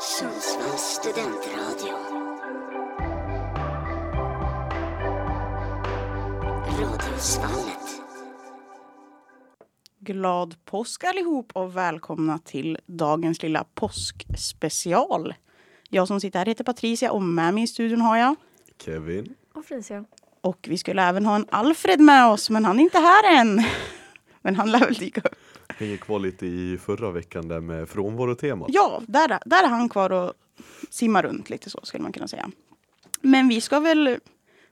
Sundsvalls studentradio. Radiosvallet. Glad påsk allihop och välkomna till dagens lilla påskspecial. Jag som sitter här heter Patricia och med mig i studion har jag. Kevin. Och Felicia. Och vi skulle även ha en Alfred med oss men han är inte här än. Men han lär väl dyka upp. Hänger kvar lite i förra veckan där med frånvarotemat. Ja, där, där är han kvar och simmar runt lite så skulle man kunna säga. Men vi ska väl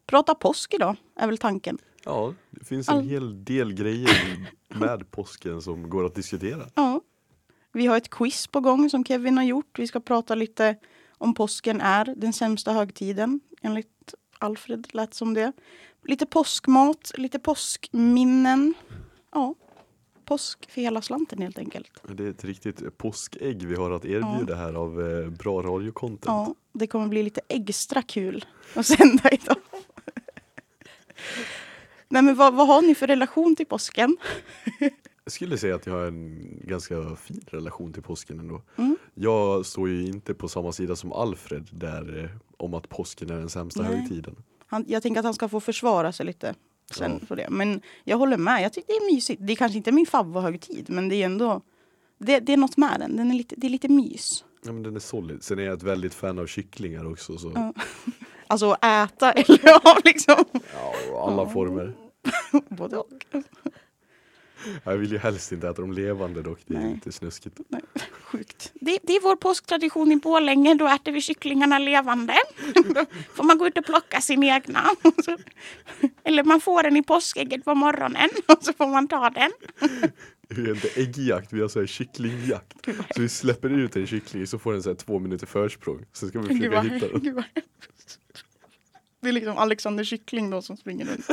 prata påsk idag, är väl tanken. Ja, det finns en All- hel del grejer med påsken som går att diskutera. Ja. Vi har ett quiz på gång som Kevin har gjort. Vi ska prata lite om påsken är den sämsta högtiden. Enligt Alfred lät som det. Lite påskmat, lite påskminnen. Ja, påsk för hela slanten helt enkelt. Det är ett riktigt påskägg vi har att erbjuda här av eh, bra radiocontent. Ja, det kommer bli lite extra kul att sända idag. Nej men vad, vad har ni för relation till påsken? Jag skulle säga att jag har en ganska fin relation till påsken ändå. Mm. Jag står ju inte på samma sida som Alfred där eh, om att påsken är den sämsta Nej. högtiden. Han, jag tänker att han ska få försvara sig lite sen på det. Men jag håller med. Jag tycker det är mysigt. Det är kanske inte min favorithögtid men det är ändå det, det är något med den. den är lite, det är lite mys. Ja, men den är solid. Sen är jag ett väldigt fan av kycklingar också. Så, Ja. Alltså äta eller ja, liksom. ja, alla former. Både och. Jag vill ju helst inte äta dem levande dock. Det är Nej. lite snuskigt. Nej, sjukt. Det, det är vår påsktradition i Borlänge. Då äter vi kycklingarna levande. Då får man gå ut och plocka sin egna. Eller man får den i påskägget på morgonen och så får man ta den. Vi har inte äggjakt, vi har så här kycklingjakt. Så vi släpper ut en kyckling så får den så här två minuter försprång. Sen ska vi försöka hitta den. Det är liksom Alexander Kyckling då som springer runt.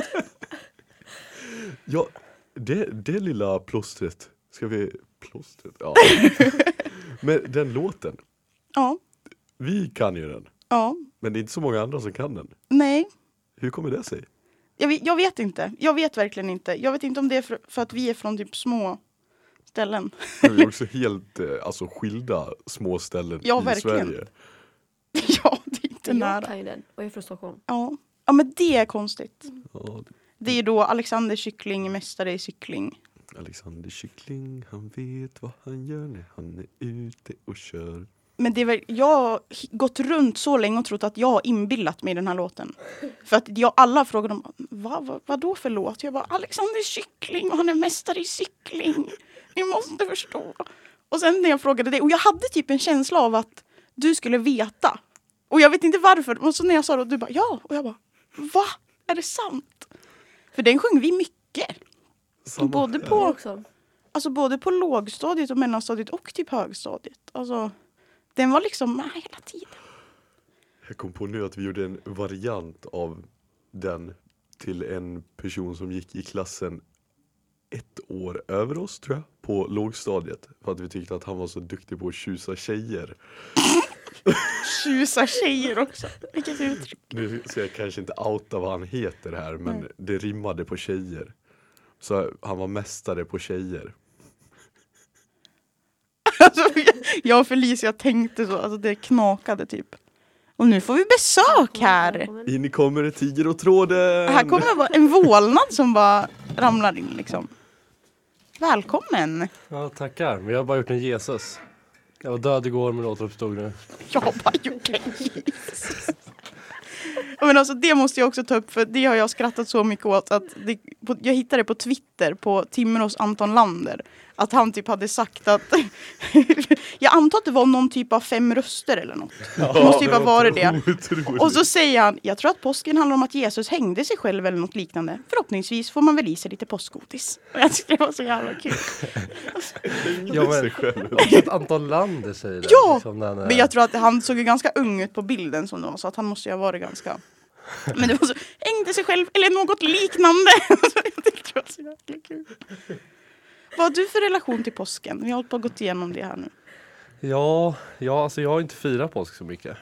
Ja, det, det lilla plåstret. Ska vi... Plåstret? Ja. Men den låten. Ja, Vi kan ju den. ja, Men det är inte så många andra som kan den. nej. Hur kommer det sig? Jag vet, jag vet inte. Jag vet verkligen inte. Jag vet inte om det är för, för att vi är från typ små ställen. Vi är också helt eh, alltså, skilda små ställen Ja, i verkligen. Sverige. ja, det är inte Jag nära. kan ju den och är från Stockholm. Ja. ja, men det är konstigt. Ja, Det är då Alexander Kyckling, mästare i cykling. Alexander Kyckling, han vet vad han gör när han är ute och kör. Men det är väl, jag har gått runt så länge och trott att jag har inbillat mig den här låten. För att jag, alla frågade om vad, vad, vad då för låt? Jag bara Alexander Kyckling och han är mästare i cykling. Ni måste förstå. Och sen när jag frågade dig, och jag hade typ en känsla av att du skulle veta. Och jag vet inte varför. Och så när jag sa det, du bara ja. Och jag bara va? Är det sant? För den sjöng vi mycket. Samma Både på- också. Alltså både på lågstadiet och mellanstadiet och typ högstadiet. Alltså, den var liksom med hela tiden. Jag kom på nu att vi gjorde en variant av den till en person som gick i klassen ett år över oss tror jag, på lågstadiet. För att vi tyckte att han var så duktig på att tjusa tjejer. Tjusa tjejer också. Vilket uttryck. Nu ska jag kanske inte outa vad han heter här men Nej. det rimmade på tjejer. Så han var mästare på tjejer. Alltså, jag och Felicia tänkte så. Alltså det knakade typ. Och nu får vi besök här. In kommer tiger och tråden! Här kommer en vålnad som bara ramlar in liksom. Välkommen! Ja, tackar. Jag har bara gjort en Jesus. Jag var död igår men återuppstod nu. Jag bara gjort Jesus. Men alltså det måste jag också ta upp för det har jag skrattat så mycket åt att det, på, jag hittade det på Twitter på Timrås Anton Lander att han typ hade sagt att jag antar att det var någon typ av fem röster eller något. Det måste typ ha varit det. Och så säger han, jag tror att påsken handlar om att Jesus hängde sig själv eller något liknande. Förhoppningsvis får man väl i sig lite påskgodis. Och jag tyckte det var så jävla kul. Ja, men- att Anton Lander säger det. Ja! liksom, är- Men jag tror att han såg ju ganska ung ut på bilden som det var, så att han måste ju ha varit ganska... Men det var så, hängde sig själv eller något liknande. Så jag tyckte det var så jäkla kul. Vad har du för relation till påsken? Vi har hållit på och gått igenom det här nu. Ja, ja alltså jag har inte firat påsk så mycket.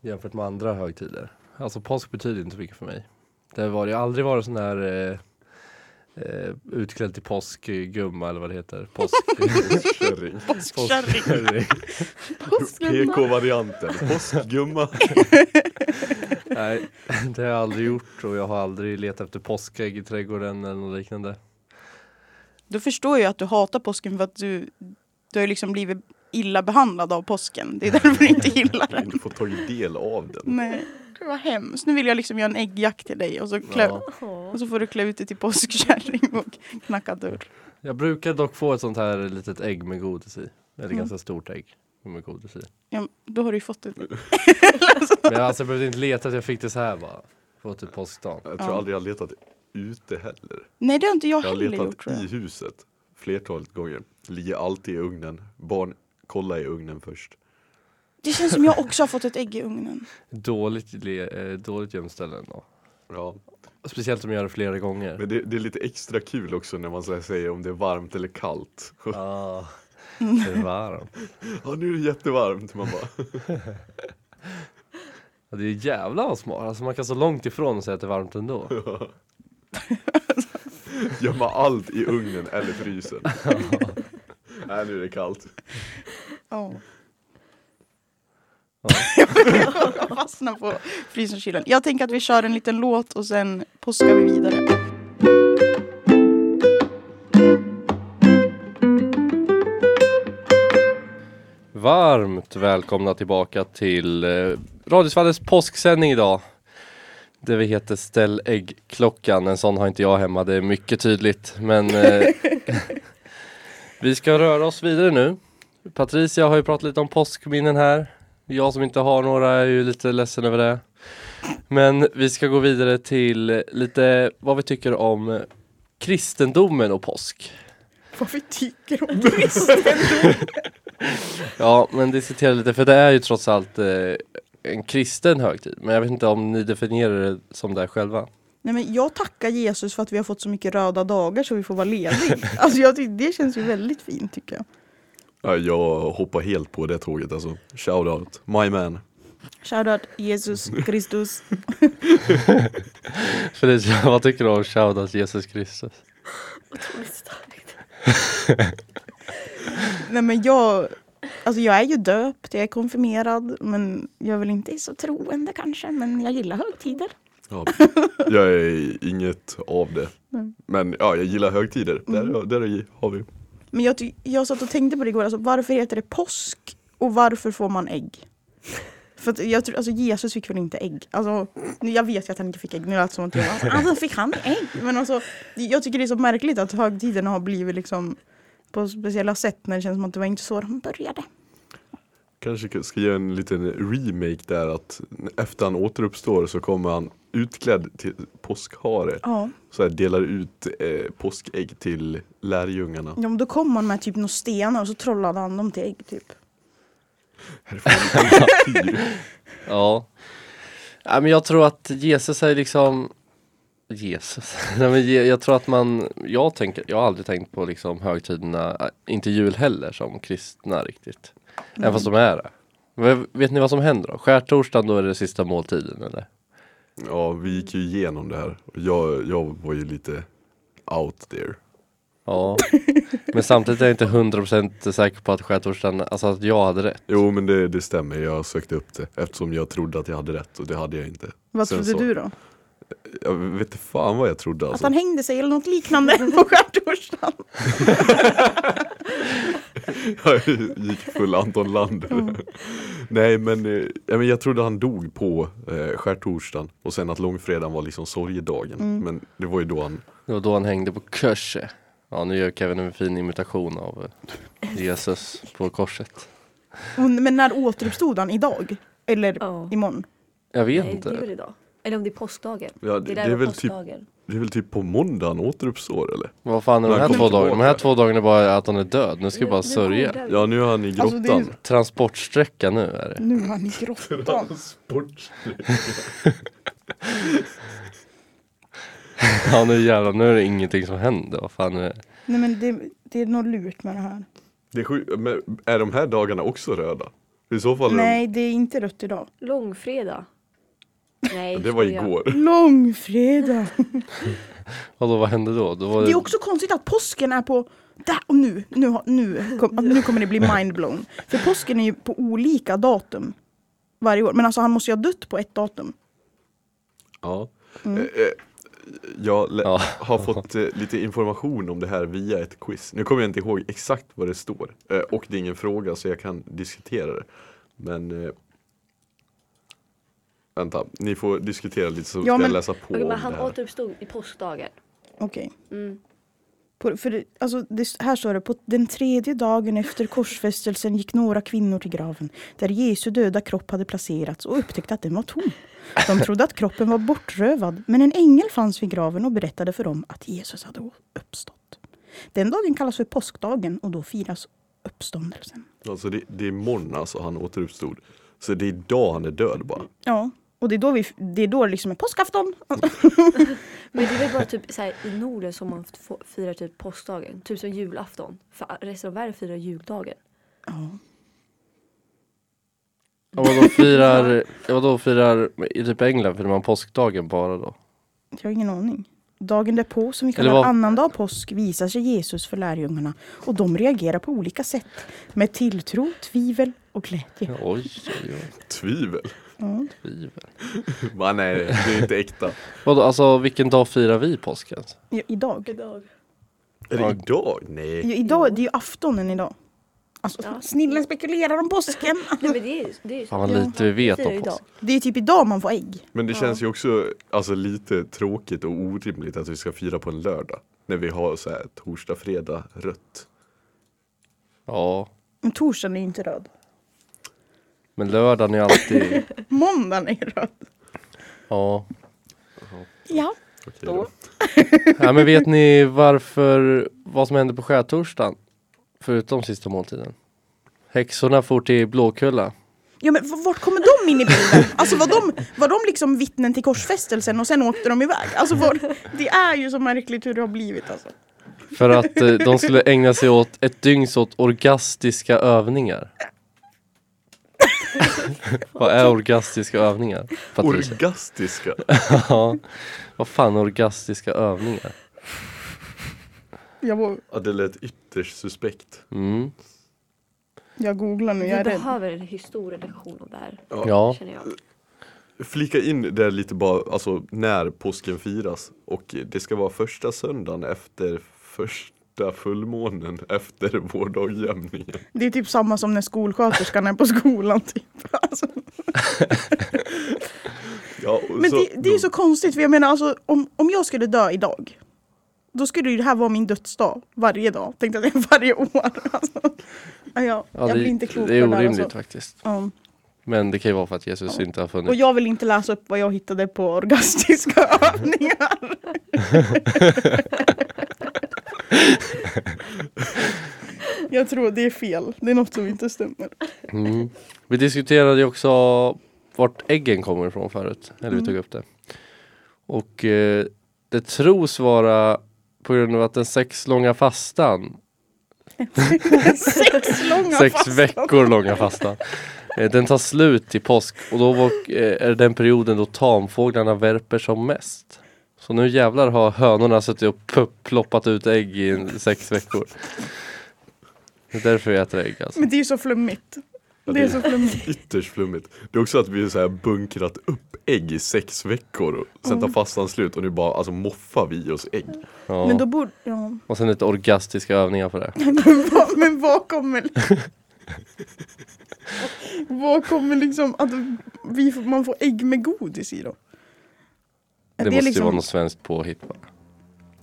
Jämfört med andra högtider. Alltså påsk betyder inte så mycket för mig. Det har varit, aldrig varit sån här eh, eh, utklädd till påskgumma eller vad det heter. Påsk... Kärring. Påskkärring. PK-varianten. Påskgumma. Nej, det har jag aldrig gjort och jag har aldrig letat efter påskägg i trädgården eller något liknande. Då förstår jag att du hatar påsken för att du, du har liksom blivit illa behandlad av påsken. Det är därför du inte gillar den. Du får tagit del av den. Nej, det var hemskt. Nu vill jag liksom göra en äggjakt till dig och så, klä, Ja. och så får du klä ut dig till påskkärring och knacka dörr. Jag brukar dock få ett sånt här litet ägg med godis i. Eller Mm. ganska stort ägg med godis i. Ja, då har du ju fått det. Men alltså, jag behövde inte leta, jag fick det så här bara. På typ påskdagen. Jag tror Ja. aldrig jag letat ute heller. Nej, det har inte jag Jag har heller letat gjort jag. i huset flertalet gånger. Ligger alltid i ugnen. Barn, kolla i ugnen först. Det känns som jag också har fått ett ägg i ugnen. Dåligt, le, eh, dåligt gömt ställe ändå. Ja. Speciellt om jag gör det flera gånger. Men det, det är lite extra kul också när man så här säger om det är varmt eller kallt. Ah, det är varmt. Ja nu är det jättevarmt. Man bara, Ja, det är jävla vad smart. Alltså man kan så långt ifrån och säga att det är varmt ändå. gömma allt i ugnen eller frysen. Nej nu är det kallt. Ja. Ja. jag fastnar på frysen och kylen. Jag tänker att vi kör en liten låt och sen påskar vi vidare. Varmt välkomna tillbaka till eh, Radiosvallets påsksändning idag. Det vi heter Ställ äggklockan. En sån har inte jag hemma, det är mycket tydligt. Men eh, vi ska röra oss vidare nu. Patricia har ju pratat lite om påskminnen här. Jag som inte har några är ju lite ledsen över det. Men vi ska gå vidare till lite vad vi tycker om kristendomen och påsk. Vad vi tycker om kristendom. Ja, men diskutera lite, för det är ju trots allt eh, en kristen högtid. Men jag vet inte om ni definierar det som det själva. Nej, men jag tackar Jesus för att vi har fått så mycket röda dagar så vi får vara lediga. Alltså, jag tycker, det känns ju väldigt fint tycker jag. Ja, jag hoppar helt på det tåget alltså. Shout out, my man. Shoutout Jesus Kristus. För det, vad tycker du om shoutout Jesus Kristus? Otroligt starkt. Nej men jag, alltså jag är ju döpt, jag är konfirmerad men jag är väl inte så troende kanske men jag gillar högtider. Ja, jag är inget av det. Mm. Men ja, jag gillar högtider. Där, där har vi. Men jag, jag satt och tänkte på det igår, alltså, varför heter det påsk och varför får man ägg? För att jag tror, alltså Jesus fick väl inte ägg? Alltså, jag vet ju att han inte fick ägg, nu lät det som att jag bara, alltså fick han ägg? Men alltså, jag tycker det är så märkligt att högtiderna har blivit liksom på speciella sätt när det känns som att det var inte så de började. Kanske ska göra en liten remake där att efter han återuppstår så kommer han utklädd till påskhare. Ja, Så här delar ut eh, påskägg till lärjungarna. ja men då kom han med typ några stenar och så trollade han dem till ägg typ. Ja. ja men jag tror att Jesus är liksom Jesus. Nej, men jag tror att man, jag tänker, jag har aldrig tänkt på liksom högtiderna, äh, inte jul heller som kristna riktigt. Även fast de är det. Men Vet ni vad som händer då? Skärtorsdagen då är det sista måltiden eller? Ja, vi gick ju igenom det här. Jag, jag var ju lite out there. Ja. Men samtidigt är jag inte 100% säker på att skärtorsdagen, alltså att jag hade rätt. Jo men det, det stämmer, jag sökte upp det eftersom jag trodde att jag hade rätt och det hade jag inte. Vad Sen trodde så- du då? Jag vet inte fan vad jag trodde Att alltså. han hängde sig eller något liknande på skärtorsdagen? Jag gick full Anton Lander. Nej men, eh, men jag trodde han dog på eh, skärtorsdagen och sen att långfredagen var liksom sorgedagen. Men det var ju då han, Det var då han hängde på korset. Ja nu gör Kevin en fin imitation av eh, Jesus på korset. Men när återuppstod han? Idag? Eller Ja. imorgon? Jag vet Nej, det är väl inte. Eller om det är påskdagen. ja, det, Det är väl typ, det är väl typ på måndag han återuppstår eller? Vad fan är de här två dagarna? De här två dagarna är bara att han är död. Nu ska vi bara sörja. Ja nu är han i grottan. Alltså, är- Transportsträcka nu är det. Nu är han i grottan. Ja nu jävlar, nu är det ingenting som händer. Vad fan är det? Nej men det, det är något lurt med det här. Det är, men är de här dagarna också röda? I så fall är Nej, det är inte rött idag. Långfredag. Nej, Det var igår. Långfredag. Och då vad hände då? då var Det är också konstigt att påsken är på... Där, och nu, nu, nu, kom, nu kommer det bli mindblown. För påsken är ju på olika datum varje år. Men alltså han måste ju ha dött på ett datum. Ja. Mm. Eh, eh, Jag Ja. har fått eh, lite information om det här via ett quiz. Nu kommer jag inte ihåg exakt vad det står. Eh, och det är ingen fråga så jag kan diskutera det. Men Vänta, ni får diskutera lite så Ja, ska jag men- läsa på Okej, om men han det här. återuppstod i påskdagen. Okej. Mm. På- För det, alltså, det, här står det, på den tredje dagen efter korsfästelsen gick några kvinnor till graven där Jesu döda kropp hade placerats och upptäckte att den var tom. De trodde att kroppen var bortrövad men en ängel fanns vid graven och berättade för dem att Jesus hade å- uppstått. Den dagen kallas för påskdagen och då firas uppståndelsen. Alltså det, det är imorgon alltså han återuppstod. Så det är idag han är död bara. Ja, och det är då, vi, det, är då det liksom är påskafton. Men det är väl bara typ så här, i Norden som man firar typ påskdagen. Typ som julafton. För resten av världen firar juldagen. Ja. Ja, vadå firar, ja, vadå firar i typ England firar man påskdagen bara då? Jag har ingen aning. Dagen därpå, som vi kallar vad- annandag påsk, visar sig Jesus för lärjungarna och de reagerar på olika sätt. Med tilltro, tvivel och glädje. Oj, oj, oj. Tvivel. Tvivel. Va, nej, det är inte äkta. Vadå, alltså vilken dag firar vi påsken? Ja, idag. Är det idag? Nej. Ja, idag, det är ju aftonen idag. Alltså, Ja. Snillen spekulerar om påsken. Nej men det är det är. Fan vad lite vi vet om idag. påsk. Det är typ idag man får ägg. Men det Ja. känns ju också alltså, lite tråkigt och orimligt att vi ska fira på en lördag. När vi har så här torsdag, fredag, rött. Ja, Men torsdagen är ju inte röd. Men lördagen är alltid, Måndagen är röd. ja. Ja. Okej Då. ja. men vet ni varför, vad som hände på skärtorsdagen? Förutom sista måltiden. Häxorna for till Blåkulla. Ja men v- vart kommer de in i bilden? Alltså var de, var de liksom vittnen till korsfästelsen och sen åkte de iväg? Alltså var, det är ju så märkligt hur det har blivit alltså. För att eh, de skulle ägna sig åt ett dygns åt orgastiska övningar. Vad är orgastiska övningar? Patricia? Orgastiska. Ja, vad fan är orgastiska övningar? Jag, var, Ja, det lät ytterst suspekt. Mm. jag googlar nu, Vi jag är rädd. behöver en historielektion om det här. Ja, Känner jag. Flika in det lite bara, alltså när påsken firas. Och det ska vara första söndagen efter första fullmånen efter vårdagjämningen. Det är typ samma som när skolsköterskan är på skolan. Typ. Alltså. Ja, och Men så, det, det är så konstigt, för jag menar alltså, om, om jag skulle dö idag då skulle ju det här vara min dödsdag varje dag, tänkte jag varje år. Alltså, ja, jag, ja jag det, blir inte klok det är på det där, orimligt alltså. faktiskt. Ja. Men det kan ju vara för att Jesus inte har Och funnits. jag vill inte läsa upp vad jag hittade på orgastiska övningar. jag tror det är fel, det är något som inte stämmer. Mm. Vi diskuterade ju också vart äggen kommer ifrån förut. Eller vi Mm. tog upp det. Och eh, det tros vara på grund av att den sex långa fastan Sex långa sex fastan. veckor långa fastan. Eh, Den tar slut till påsk och då var, eh, är det den perioden då tamfåglarna värper som mest. Så nu jävlar har hönorna suttit och ploppat ut ägg i sex veckor. Det är därför vi äter ägg alltså. Men det är ju så flummigt. Ja, Det är så flummigt. Ytterst flummigt. Det är också att vi har så här bunkrat upp ägg i sex veckor och sen tar fastan slut och nu bara alltså moffar vi oss ägg. Ja. Men då borde, ja. Och sen lite orgastiska övningar på det. Men vad, men vad kommer... vad kommer liksom att vi, man får ägg med godis i då? Är Det, måste liksom- ju vara något svenskt påhitt va?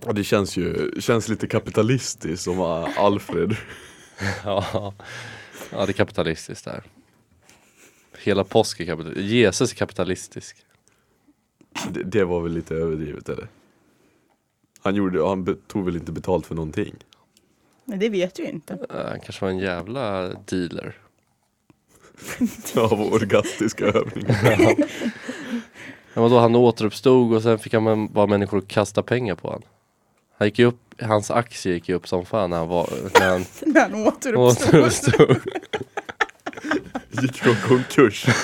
Ja, det känns ju känns lite kapitalistiskt som var Alfred. Ja. ja, det är kapitalistiskt där. Hela påsk är kapitalistisk. Jesus är kapitalistisk. Det, det var väl lite överdrivet eller? Han, gjorde, han tog väl inte betalt för någonting? Nej, det vet vi inte. Uh, han kanske var en jävla dealer. Av orgastiska övningar. Men vadå, han återuppstod och sen fick han bara människor att kasta pengar på honom. Han gick upp, hans aktie gick ju upp som fan när han var, när han När han återuppstod. återuppstod. Gick från konkurs.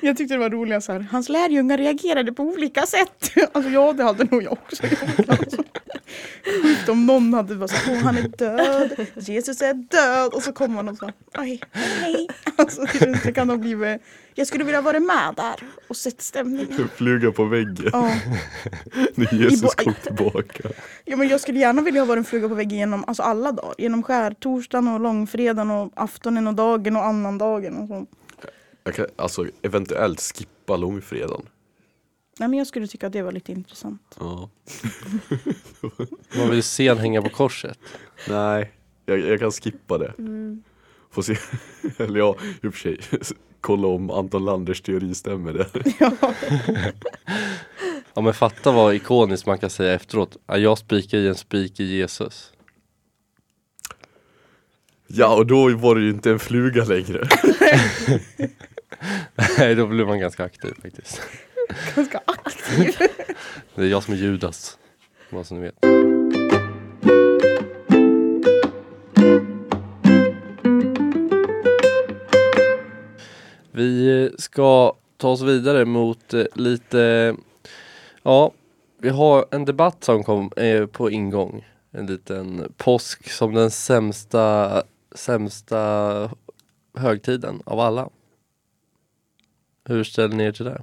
Jag tyckte det var roligt så här. Hans lärjungar reagerade på olika sätt. Alltså ja, det hade nog jag också gjort. Alltså. Sjukt om någon hade varit så här, "Åh, han är död, Jesus är död. Och så kommer man och så, aj, hej. Alltså, det kan ha blivit, jag skulle vilja vara med där och sett stämningen. Fluga på väggen Ja. när Jesus kom tillbaka. Ja, men jag skulle gärna vilja ha varit en fluga på väggen genom alltså alla dagar. Genom skärtorsdagen och långfredagen och aftonen och dagen och annandagen och så. Jag kan alltså eventuellt skippa långfredagen. Nej, men jag skulle tycka att det var lite intressant. Ja. Man vill se han hänga på korset. Nej, jag, jag kan skippa det. Mm. Får se. Eller ja, i och för sig. Kolla om Anton Landers teori stämmer där. Ja. Ja men fatta vad ikoniskt man kan säga efteråt. Ja, jag spikar i en spik i Jesus. Ja, och då var det ju inte en fluga längre. Nej då blir man ganska aktiv faktiskt. Ganska aktiv. Det är jag som är Judas. Vad som ni vet. Vi ska ta oss vidare mot eh, lite, ja, vi har en debatt som kom eh, på ingång. En liten påsk som den sämsta, sämsta högtiden av alla. Hur ställer ni er till det?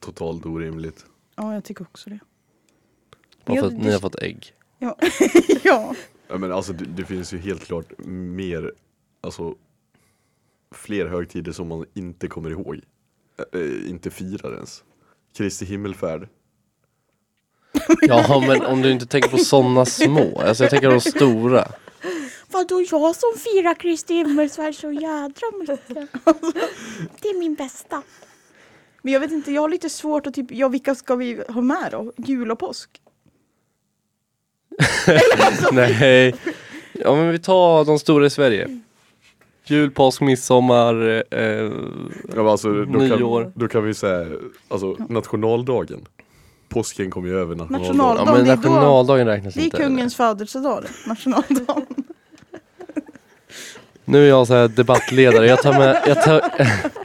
Totalt orimligt. Ja, jag tycker också det. Bara för att ni har fått ägg. Ja. ja. Ja, men alltså det, det finns ju helt klart mer, alltså fler högtider som man inte kommer ihåg. Äh, inte firar ens. Kristi himmelfärd. Ja men om du inte tänker på sådana små, alltså jag tänker de stora. Vadå jag som firar Kristi himmelsfärd så jädra mycket. Det är min bästa. Men jag vet inte, jag har lite svårt att typ, ja vilka ska vi ha med då? Jul och påsk? Nej. Ja men vi tar de stora i Sverige. Jul, påsk, midsommar, eh, Ja, men alltså, då, Nyår. kan, då kan vi säga, alltså nationaldagen. Påsken kommer ju över nationaldagen. National- ja men det är då- nationaldagen räknas Det är inte. kungens födelsedag, det, nationaldagen. Nu är jag så här debattledare, jag tar med, jag tar,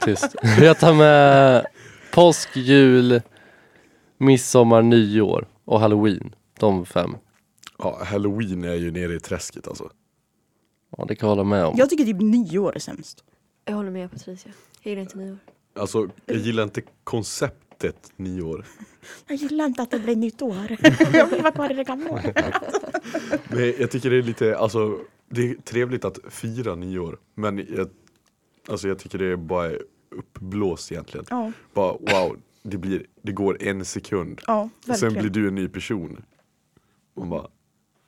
tyst. Jag tar med påsk, jul, midsommar, nyår och halloween. De fem. Ja, halloween är ju nere i träsket alltså. Ja det kan jag hålla med om. Jag tycker typ nyår är sämst. Jag håller med Patricia. Jag gillar inte nyår. Alltså jag gillar inte konceptet nyår. Jag gillar inte att det blir nytt år. jag vill vara kvar i det gamla året. Men jag tycker det är lite, alltså det är trevligt att fira nyår. Men jag, alltså jag tycker det är bara uppblåst egentligen. Ja, Bara wow, det, blir, det går en sekund. ja Och sen blir du en ny person. Man bara,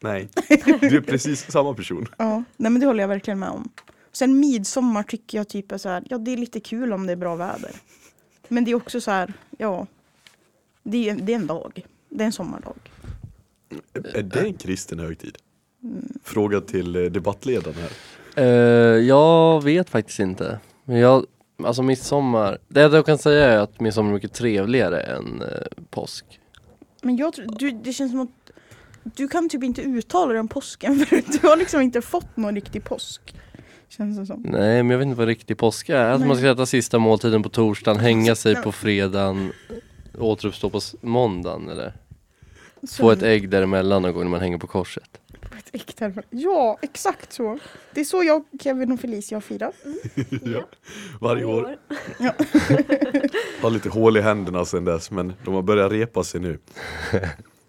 nej. Du är precis samma person. Ja, nej men det håller jag verkligen med om. Sen midsommar tycker jag typ är så här, ja det är lite kul om det är bra väder. Men det är också så här, ja. Det är, det är en dag. Det är en sommardag. Är det en kristen högtid? Fråga till eh, debattledaren här. Eh, jag vet faktiskt inte. Men jag, alltså midsommar, det jag kan säga är att midsommar är mycket trevligare än eh, påsk. Men jag tror, du, det känns som att du kan typ inte uttala dig om påsken för du har liksom inte fått någon riktig påsk. Känns det som. Nej men jag vet inte vad riktig påsk är. Att Nej. man ska äta sista måltiden på torsdagen, hänga sig på fredagen, återuppstå på måndagen eller? Få ett ägg däremellan någon gång när man hänger på korset. Ett äkta- Ja, exakt så. Det är så jag, Kevin och Felicia har firat. ja. Varje år. Ja. Har lite hål i händerna sen dess men de har börjat repa sig nu.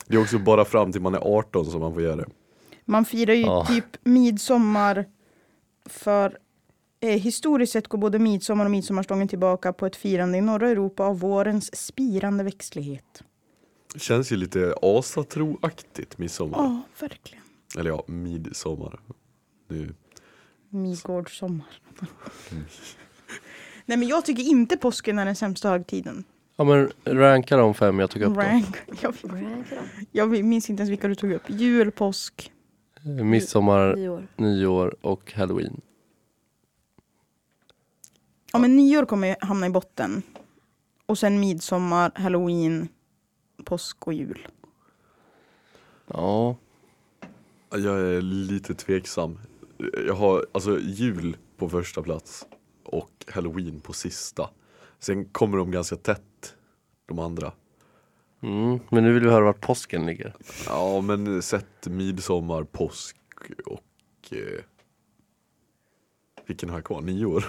Det är också bara fram till man är 18 som man får göra det. Man firar ju Ja. typ midsommar för eh, historiskt sett går både midsommar och midsommarstången tillbaka på ett firande i norra Europa av vårens spirande växtlighet. Känns ju lite asatroaktigt midsommar. Ja, verkligen. Eller ja, midsommar. Nu. Midgårdssommar. Nej men jag tycker inte påsken är den sämsta högtiden. Ja men ranka de fem jag tog upp då. Rank. Jag, Rank dem. jag minns inte ens vilka du tog upp. Jul, påsk. Eh, Midsommar, Nyår. nyår och halloween. Ja men nyår kommer hamna i botten. Och sen midsommar, halloween, påsk och jul. Ja, Jag är lite tveksam. Jag har alltså jul på första plats och halloween på sista. Sen kommer de ganska tätt, de andra. Mm, men nu vill vi höra vart påsken ligger. Ja men sätt midsommar, påsk och eh, vilken har jag kvar? Nyår?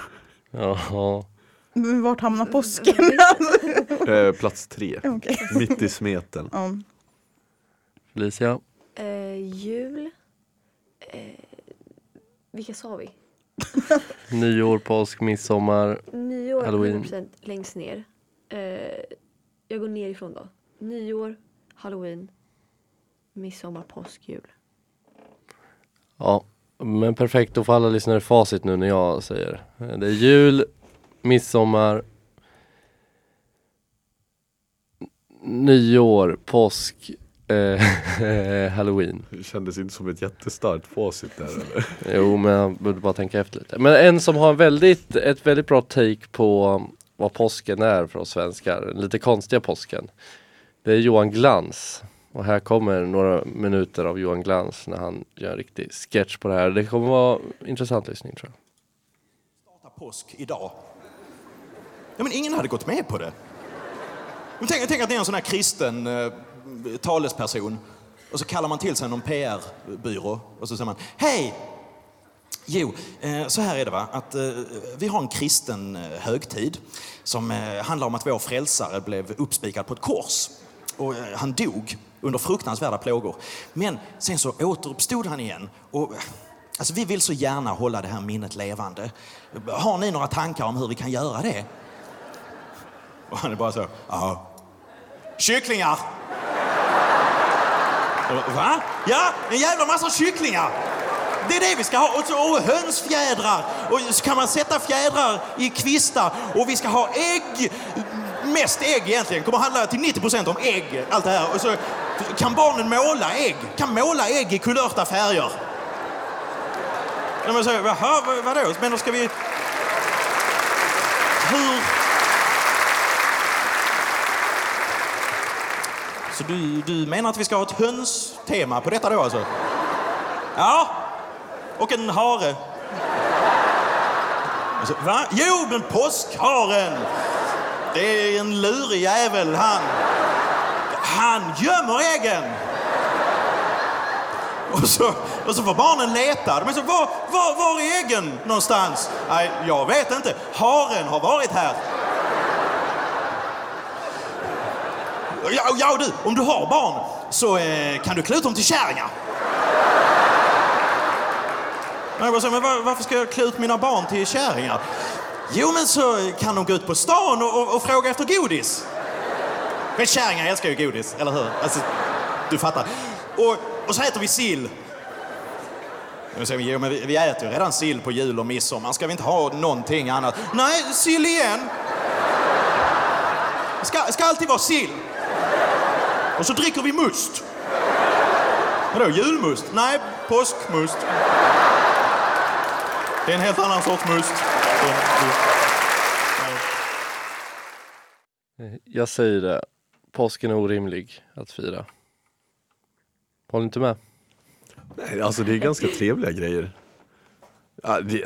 Jaha. Men vart hamnar påsken? Eh, plats tre, Okej. mitt i smeten. Ja. Felicia. Eh, jul. Eh, vilka sa vi? Nyår, påsk, midsommar. Nyår Halloween. 100% längst ner. Eh, jag går nerifrån då. Nyår, halloween, midsommar, påsk, jul. Ja, men perfekt. Då får alla lyssnare facit nu när jag säger. Det är jul, midsommar, nyår, påsk, halloween. Det kändes inte som ett jättestarkt facit där eller? Jo, men jag borde bara tänka efter lite. Men en som har en väldigt, ett väldigt bra take på vad påsken är för oss svenskar, den lite konstiga påsken. Det är Johan Glans. Och här kommer några minuter av Johan Glans när han gör en riktig sketch på det här. Det kommer vara intressant lyssning tror jag. starta påsk idag. Ja, men ingen hade gått med på det. Men tänk, tänk att ni är en sån här kristen eh, talesperson och så kallar man till sig någon PR-byrå och så säger man Hej! Jo, eh, så här är det va, att eh, vi har en kristen eh, högtid som handlar om att vår frälsare blev uppspikad på ett kors. Och han dog under fruktansvärda plågor. Men sen så återuppstod han igen. Och, alltså, vi vill så gärna hålla det här minnet levande. Har ni några tankar om hur vi kan göra det? Och han är bara så, ja. Kycklingar! Va? Ja, en jävla massa kycklingar! Det är det vi ska ha. Och, så, och hönsfjädrar. Och så kan man sätta fjädrar i kvistar. Och vi ska ha ägg. Mest ägg egentligen. kommer handla till 90% om ägg. Allt det här. Och så kan barnen måla ägg. Kan måla ägg i kulörta färger. Ja, men så, jaha, vadå? Men då ska vi... Hur... Så du, du menar att vi ska ha ett hönstema på detta då alltså? Ja. Och en hare. Alltså, va? Jo, men påskharen. Det är en lurig jävel han. Han gömmer äggen. Och så, och så får barnen leta. De är så, var, var, var är äggen någonstans? Nej, jag vet inte. Haren har varit här. Ja, ja du, om du har barn så eh, kan du klä ut dem till kärringar. Jag bara men var, varför ska jag klä ut mina barn till kärringar? Jo, men så kan de gå ut på stan och, och, och fråga efter godis. Men kärringar älskar ju godis, eller hur? Alltså, du fattar. Och, och så äter vi sill. Jag säger, jo, men vi, vi äter ju redan sill på jul och midsommar. Ska vi inte ha någonting annat? Nej, sill igen. Ska, ska alltid vara sill. Och så dricker vi must. Vadå, julmust? Nej, påskmust. Det är en helt annan sorts must. Jag säger det. Påsken är orimlig att fira. Håller inte med? Nej, alltså det är ganska trevliga grejer.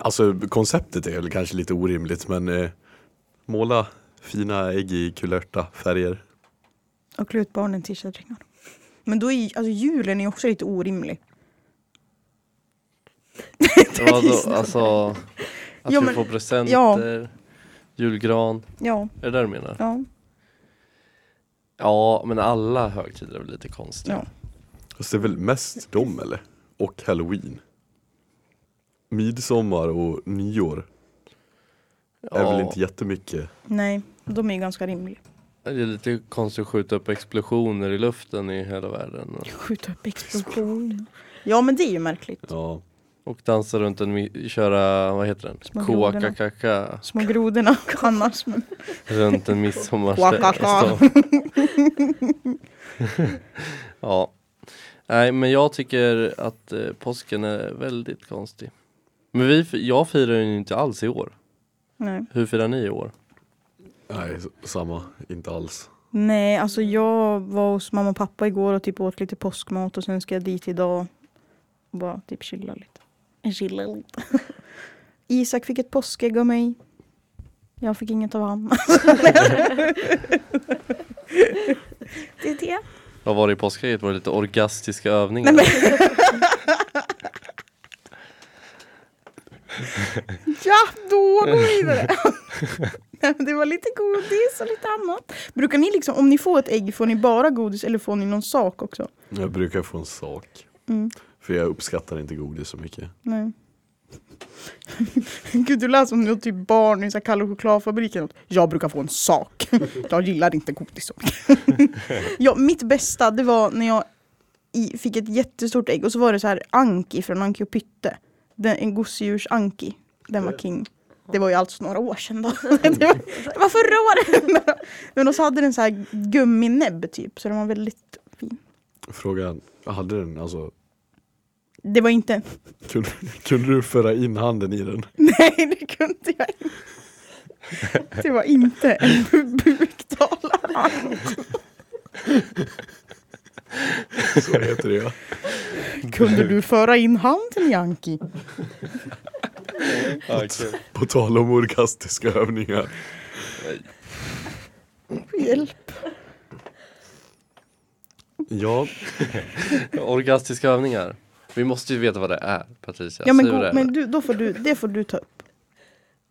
Alltså konceptet är väl kanske lite orimligt men eh, måla fina ägg i kulörta färger. Och klä ut barnen till kärringar. Men då är alltså, julen är också lite orimlig. Vadå, alltså att Ja, vi men- får presenter, julgran. Ja, Är det det du menar? ja, Ja, men alla högtider är väl lite konstiga. ja. Fast det är väl mest dem eller? Och halloween. Midsommar och nyår är väl inte jättemycket. Nej, de är ju ganska rimliga. Det är lite konstigt att skjuta upp explosioner i luften i hela världen. Skjuta upp explosioner. Ja, men det är ju märkligt. Ja. Och dansa runt en, köra, vad heter den? Koakakaka. Små grodorna annars. Men... Runt en midsommarstång. ja. Nej, men jag tycker att eh, påsken är väldigt konstig. Men vi, jag firar ju inte alls i år. Nej. Hur firar ni i år? Nej, samma. Inte alls. Nej, alltså jag var hos mamma och pappa igår och typ åt lite påskmat och sen ska jag dit idag och bara typ chilla lite. Chilla lite. Isak fick ett påskägg av mig. Jag fick inget av han. det är det. Vad var det i påskägget? Var det lite orgastiska övningar? Nej, men... ja, då går vi vidare. Det var lite godis och lite annat. Brukar ni liksom, om ni får ett ägg, får ni bara godis eller får ni någon sak också? Jag brukar få en sak. Mm. För jag uppskattar inte godis så mycket. Nej. Gud, du lät som något typ barn i så här Kalle och chokladfabriken. Jag brukar få en sak. Jag gillar inte godis så mycket. ja, mitt bästa, det var när jag fick ett jättestort ägg och så var det så här Anki från Anki och Pytte. Den, en gosedjurs Anki. Den var king. Det var ju alltså några år sedan då. det, var, det var förra året! Men så hade den så här gumminäbb typ, så den var väldigt fin. Frågan, hade den alltså, Det var inte kunde, kunde du föra in handen i den? Nej, det kunde jag inte. Det var inte en bu- buktalare. Så heter det ja. Kunde du föra in handen Yankee? Ja, kul. På tal om orgastiska övningar. Hjälp. Ja, Orgastiska övningar. Vi måste ju veta vad det är Patricia. Ja men, det go- är. men du, då får du, det får du ta upp.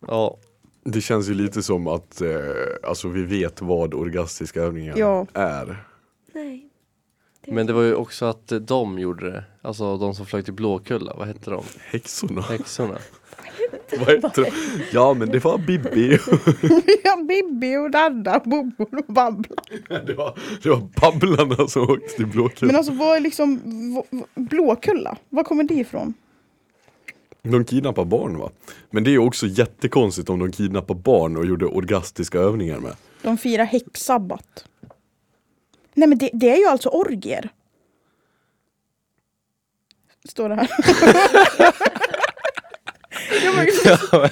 Ja, det känns ju lite som att eh, alltså vi vet vad orgastiska övningar Ja. är. Nej. men det var ju också att de gjorde det. Alltså de som flög till Blåkulla, vad hette de? Häxorna. Häxorna. vad heter de? Ja men det var Bibi. Ja, Bibi och Dadda, Bobo och Babbla. det, var, det var Babblarna som åkte till Blåkulla. Men alltså vad är liksom Blåkulla? Var kommer det ifrån? De kidnappar barn va? Men det är också jättekonstigt om de kidnappar barn och gjorde orgastiska övningar med. De firar häxsabbat. Nej men det, det är ju alltså orgier. Står det här. ja, men,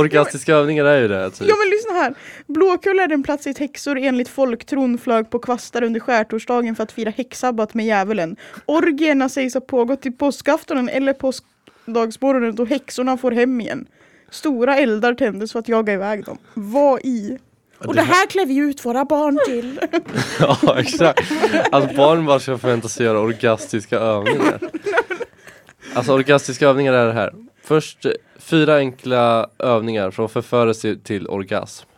Orgastiska övningar är ju det typ. ja men lyssna här. Blåkulla är den plats dit häxor enligt folktron flög på kvastar under skärtorsdagen för att fira häxsabbat med djävulen. Orgierna sägs ha pågått till påskaftonen eller påskdagsmorgonen då häxorna får hem igen. Stora eldar tändes för att jaga iväg dem. Vad i? Och det här klär vi ut våra barn till. Ja exakt. Att barn bara ska förvänta sig göra orgastiska övningar. Alltså orgastiska övningar är det här. Först fyra enkla övningar från förförelse till orgasm.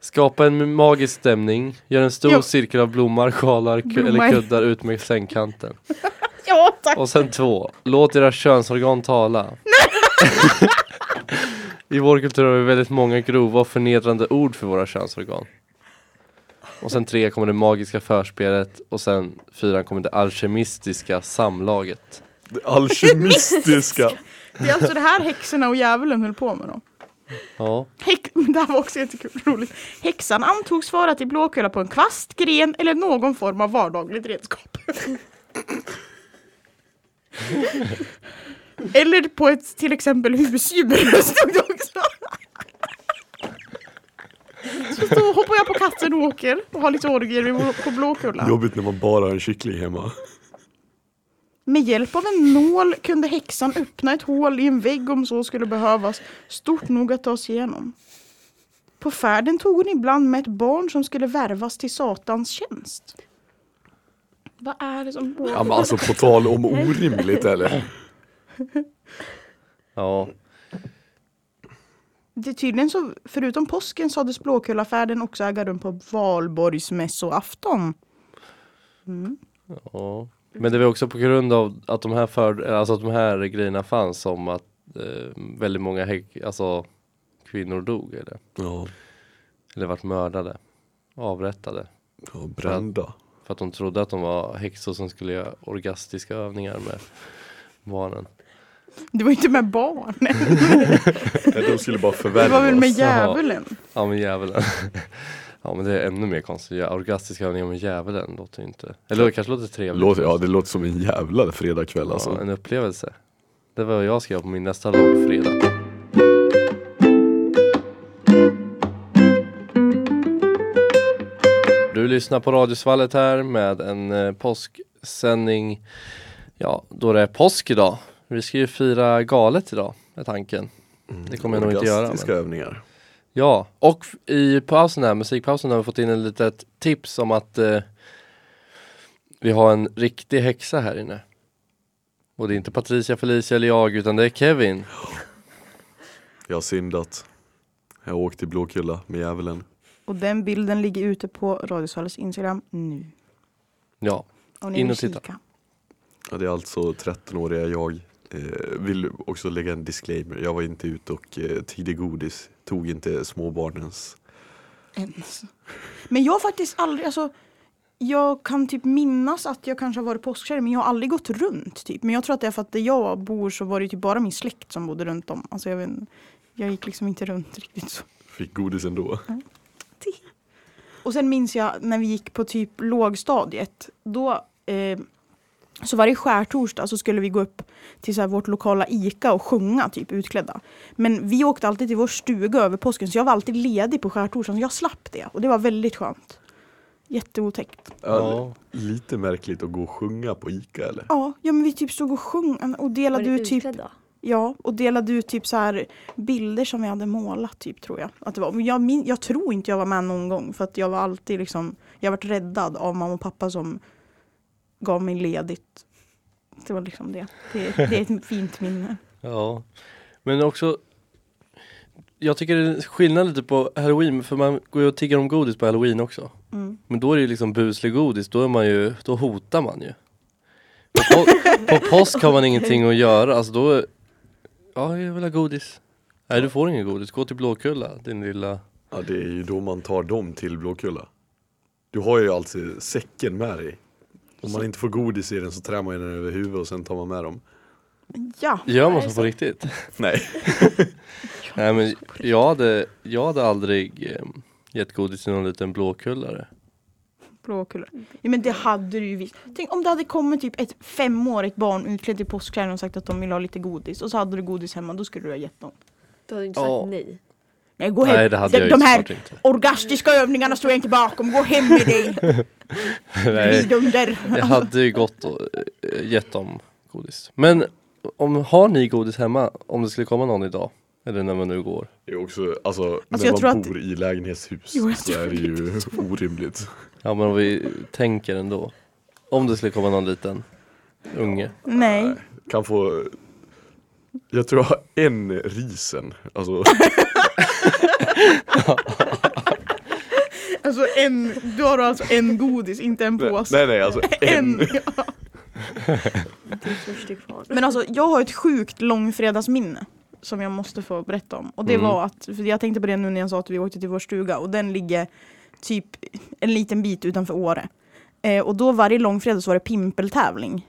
Skapa en magisk stämning. Gör en stor Ja. cirkel av blommor, sjalar eller kuddar ut med sängkanten. ja tack. Och sen två. Låt era könsorgan tala. I vår kultur har vi väldigt många grova och förnedrande ord för våra könsorgan. Och sen tre kommer det magiska förspelet och sen fyra kommer det alkemistiska samlaget. Det alkemistiska. Det är alltså det här häxorna och djävulen höll på med då. Ja, Häx, det här var också jättekul, roligt. Häxan antogs vara till Blåkulla på en kvast, gren eller någon form av vardagligt redskap. eller på ett till exempel husdjur stod det också. Så då hoppar jag på katten och åker och har lite orgier på Blåkulla. Jobbigt när man bara har en kyckling hemma. Med hjälp av en nål kunde häxan öppna ett hål i en vägg om så skulle behövas, stort nog att ta sig igenom. På färden tog hon ibland med ett barn som skulle värvas till Satans tjänst. Vad är det som pågår? Ja men alltså på tal om orimligt eller? ja. Det är tydligen så, förutom påsken sades Blåkullafärden också äga rum på valborgsmässoafton. ja. Men det var också på grund av att de här, för, alltså att de här grejerna fanns som att eh, väldigt många häck, alltså, kvinnor dog eller, Ja, eller vart mördade, avrättade. ja brända. För att de trodde att de var häxor som skulle göra orgastiska övningar med barnen. Det var inte med barn, Nej, De skulle bara det var väl med djävulen. Ja men djävulen. Ja men det är ännu mer konstigt. Ja, orgastiska övningar med djävulen låter ju inte. Eller det kanske låter trevligt. Låter, ja det låter som en jävla fredagkväll ja, alltså. en upplevelse. Det var vad jag ska göra på min nästa långfredag. Du lyssnar på Radiosvallet här med en eh, påsksändning. Ja, då det är påsk idag. Vi ska ju fira galet idag, är tanken. Det kommer jag nog inte göra. Orgastiska Men... övningar. Ja, och i pausen här, musikpausen har vi fått in ett litet tips om att eh, vi har en riktig häxa här inne. Och det är inte Patricia, Felicia eller jag utan det är Kevin. Jag har syndat. Jag har åkt till Blåkulla med djävulen. Och den bilden ligger ute på Radiosvalles Instagram nu. Ja, ni In och titta. Ja, det är alltså 13-åriga jag. Eh, vill också lägga en disclaimer. Jag var inte ute och eh, tiggde godis. Tog inte småbarnens. Ens. Men jag har faktiskt aldrig, alltså jag kan typ minnas att jag kanske har varit påskkärring men jag har aldrig gått runt typ. Men jag tror att det är för att där jag bor så var det typ bara min släkt som bodde runt om. Alltså jag, vet, inte, jag gick liksom inte runt riktigt så. Fick godis ändå. Och sen minns jag när vi gick på typ lågstadiet. Då, eh, så varje skärtorsdag så skulle vi gå upp till så här vårt lokala ICA och sjunga typ utklädda. Men vi åkte alltid till vår stuga över påsken så jag var alltid ledig på skärtorsdagen. så Jag slapp det och det var väldigt skönt. Jätteotäckt. Ja. Lite märkligt att gå och sjunga på Ica eller? Ja, ja men vi typ stod och sjöng och delade ut typ? Ja, och delade ut typ så här bilder som vi hade målat typ tror jag. Att det var. Men jag, min, jag tror inte jag var med någon gång för att jag var alltid liksom, jag varit räddad av mamma och pappa som gav mig ledigt. Det var liksom det. Det, det är ett fint minne. ja. Men också jag tycker det är skillnad lite på halloween för man går ju och tigger om godis på halloween också. Mm. Men då är det ju liksom buslig godis, då är man ju, då hotar man ju. På, på påsk har man ingenting att göra, alltså då, ja jag vill ha godis. Nej du får ingen godis, gå till Blåkulla din lilla Ja, det är ju då man tar dem till Blåkulla. Du har ju alltid säcken med dig. Om man inte får godis i den så trär man den över huvudet och sen tar man med dem. Ja, Gör man så på riktigt? Nej. Nej men jag hade, jag hade aldrig eh, gett godis till någon liten blåkullare. blåkulor. Ja, men det hade du ju visst. Tänk om det hade kommit typ ett femårigt barn utklädd i påskkläder och sagt att de ville ha lite godis och så hade du godis hemma, då skulle du ha gett dem. Du hade inte Ja. sagt nej. Nej, gå hem. Nej det hade jag ju de här inte. orgastiska övningarna står jag inte bakom. Gå hem med dig, Nej, vidunder. jag hade ju gått och eh, gett dem godis. Men om, har ni godis hemma om det skulle komma någon idag? Eller när man nu går? Det är också, alltså, Alltså, jag när tror man att- bor i lägenhetshus Jo, jag så är det ju orimligt. Ja men om vi tänker ändå. Om det skulle komma någon liten unge. Nej. Kan få, jag tror jag har en risen. Alltså, Alltså en, du har alltså en godis, inte en påse. nej nej alltså en. En. Ja. Men alltså jag har ett sjukt långfredagsminne som jag måste få berätta om. Och det Mm. var att, för jag tänkte på det nu när jag sa att vi åkte till vår stuga och den ligger typ en liten bit utanför Åre. Eh, och då varje långfredag så var det pimpeltävling.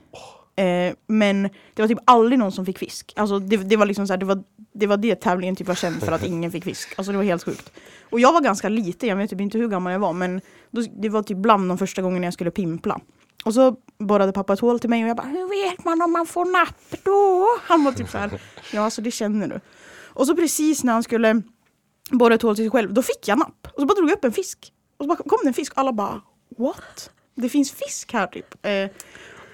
Eh, men det var typ aldrig någon som fick fisk. Alltså det, det var liksom så här, det var det var det tävlingen typ var känd för att ingen fick fisk. Alltså det var helt sjukt. Och jag var ganska liten, jag vet typ inte hur gammal jag var men då, det var typ bland de första gångerna jag skulle pimpla. Och så borrade pappa ett hål till mig och jag bara Hur vet man om man får napp då? Han var typ så här Ja alltså det känner du. Och så precis när han skulle borra ett hål till sig själv, då fick jag napp. Och så bara drog jag upp en fisk. Och så bara kom det en fisk och alla bara What? Det finns fisk här typ. Eh,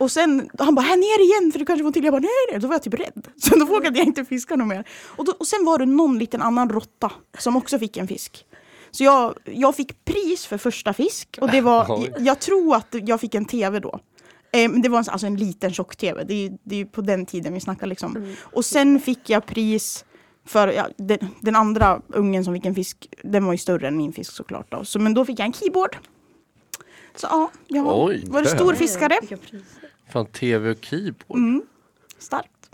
och sen, han bara här ner igen för du kanske får till. Jag bara nej nej, då var jag typ rädd. Så då vågade jag inte fiska något mer. Och, då, och sen var det någon liten annan råtta som också fick en fisk. Så jag, jag fick pris för första fisk och det var, jag, jag tror att jag fick en tv då. Eh, det var en, alltså en liten tjock-tv, det är det är på den tiden vi snackar liksom. Mm. Och sen fick jag pris för ja, den, den andra ungen som fick en fisk, den var ju större än min fisk såklart. Då. Så, men då fick jag en keyboard. Så ja, jag var, Oj, var det där. stor fiskare. Fan tv och keyboard. Mm. Starkt.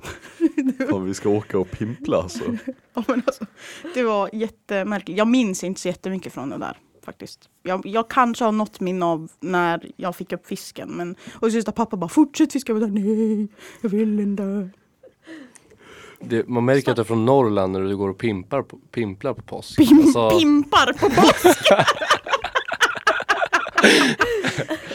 Fan, vi ska åka och pimpla alltså. Ja, men alltså, det var jättemärkligt. Jag minns inte så jättemycket från det där. Faktiskt. Jag, jag kanske har något minne av när jag fick upp fisken. Men, och så pappa bara fortsätt fiska. Jag bara, nej, jag vill inte. Det, man märker att du är från Norrland när du går och pimpar på, pimplar på påsk. Pim, Alltså, Pimpar på påsk.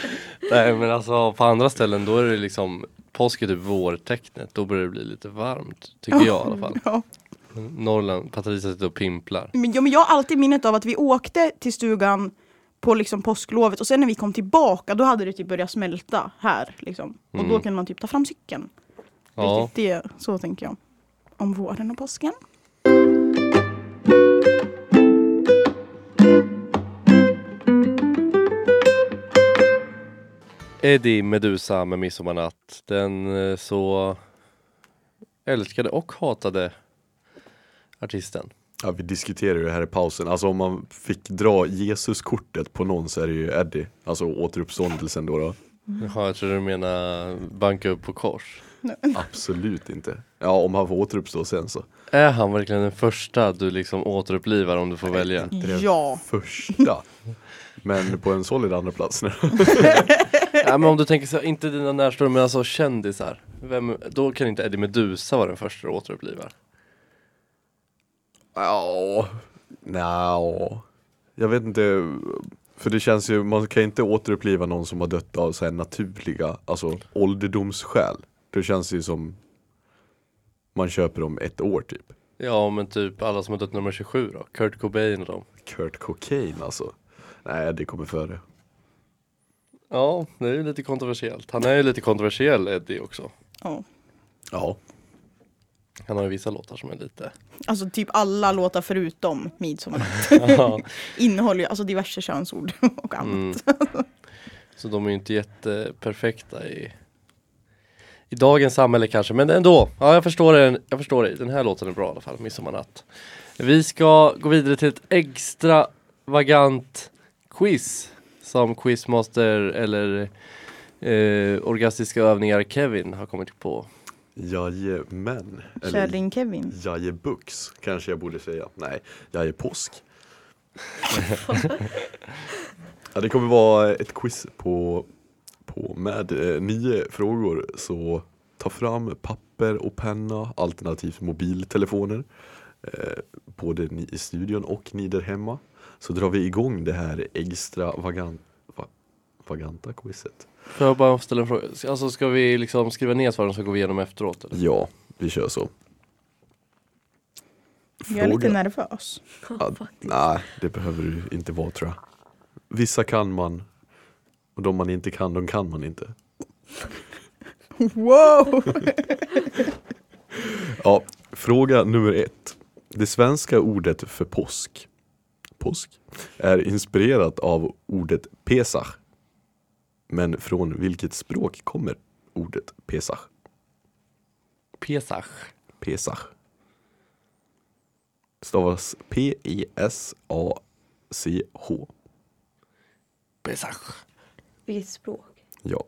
nej men alltså på andra ställen då är det liksom Påsk är typ vårtecknet, då börjar det bli lite varmt. Tycker jag i alla fall. Ja. Norrland, Patricia sitter och pimplar. Men, ja, men jag har alltid minnet av att vi åkte till stugan på liksom påsklovet och sen när vi kom tillbaka då hade det typ börjat smälta här. Liksom. Och då Mm. kunde man typ ta fram cykeln. Ja, Riktigt det, så tänker jag. Om våren och påsken. Eddie Medusa med Midsommarnatt. Den eh, så älskade och hatade artisten. Ja, vi diskuterade ju det här i pausen. Alltså om man fick dra Jesuskortet på någon så är det ju Eddie. Alltså återuppståndelsen då. då. Jaha, jag tror du menar banka upp på kors. Absolut inte. Ja, om han får återuppstå sen så. Är han verkligen den första du liksom återupplivar om du får välja? Inte den Ja. första. Men på en solid andra plats nu. Ja, men om du tänker så här, inte dina närstående men alltså kändisar. Vem, då kan inte Eddie Medusa vara den första du återupplivar. Ja, nja. Jag vet inte. För det känns ju, man kan inte återuppliva någon som har dött av så här naturliga, alltså ålderdomsskäl. Det känns ju som man köper om ett år typ. Ja men typ alla som har dött nummer 27 då, Kurt Cobain och dem. Kurt Cocaine alltså. Nej, det kommer före. Ja, det är ju lite kontroversiellt. Han är ju lite kontroversiell Eddie också. ja. Ja, Han har ju vissa låtar som är lite Alltså typ alla låtar förutom Midsommarnatt Ja, innehåller ju alltså diverse könsord och annat. mm. Så de är ju inte jätteperfekta i i dagens samhälle kanske, men ändå. Ja, jag förstår det. Jag förstår det. Den här låten är bra i alla fall, Midsommarnatt. Vi ska gå vidare till ett extravagant quiz som quizmaster eller eh, orgastiska övningar Kevin har kommit på. jajamän. Kärring Kevin. Jajebux kanske jag borde säga. Nej, jajepåsk. ja, det kommer vara ett quiz på, på med eh, nio frågor. Så ta fram papper och penna alternativt mobiltelefoner. Eh, både ni i studion och ni där hemma. Så drar vi igång det här extravagant, va, vaganta quizet. Får jag bara ställa en fråga? Alltså ska vi liksom skriva ner svaren så går vi igenom efteråt? Eller? Ja, vi kör så. Jag är lite Fråga. nervös. Ja, nej, det behöver du inte vara tror jag. Vissa kan man och de man inte kan, de kan man inte. Wow! Ja, fråga nummer ett. Det svenska ordet för påsk, påsk är inspirerat av ordet pesach. Men från vilket språk kommer ordet pesach? Pesach. Pesach. Stavas E P-E-S-A-C-H. Pesach. Vilket språk? Ja.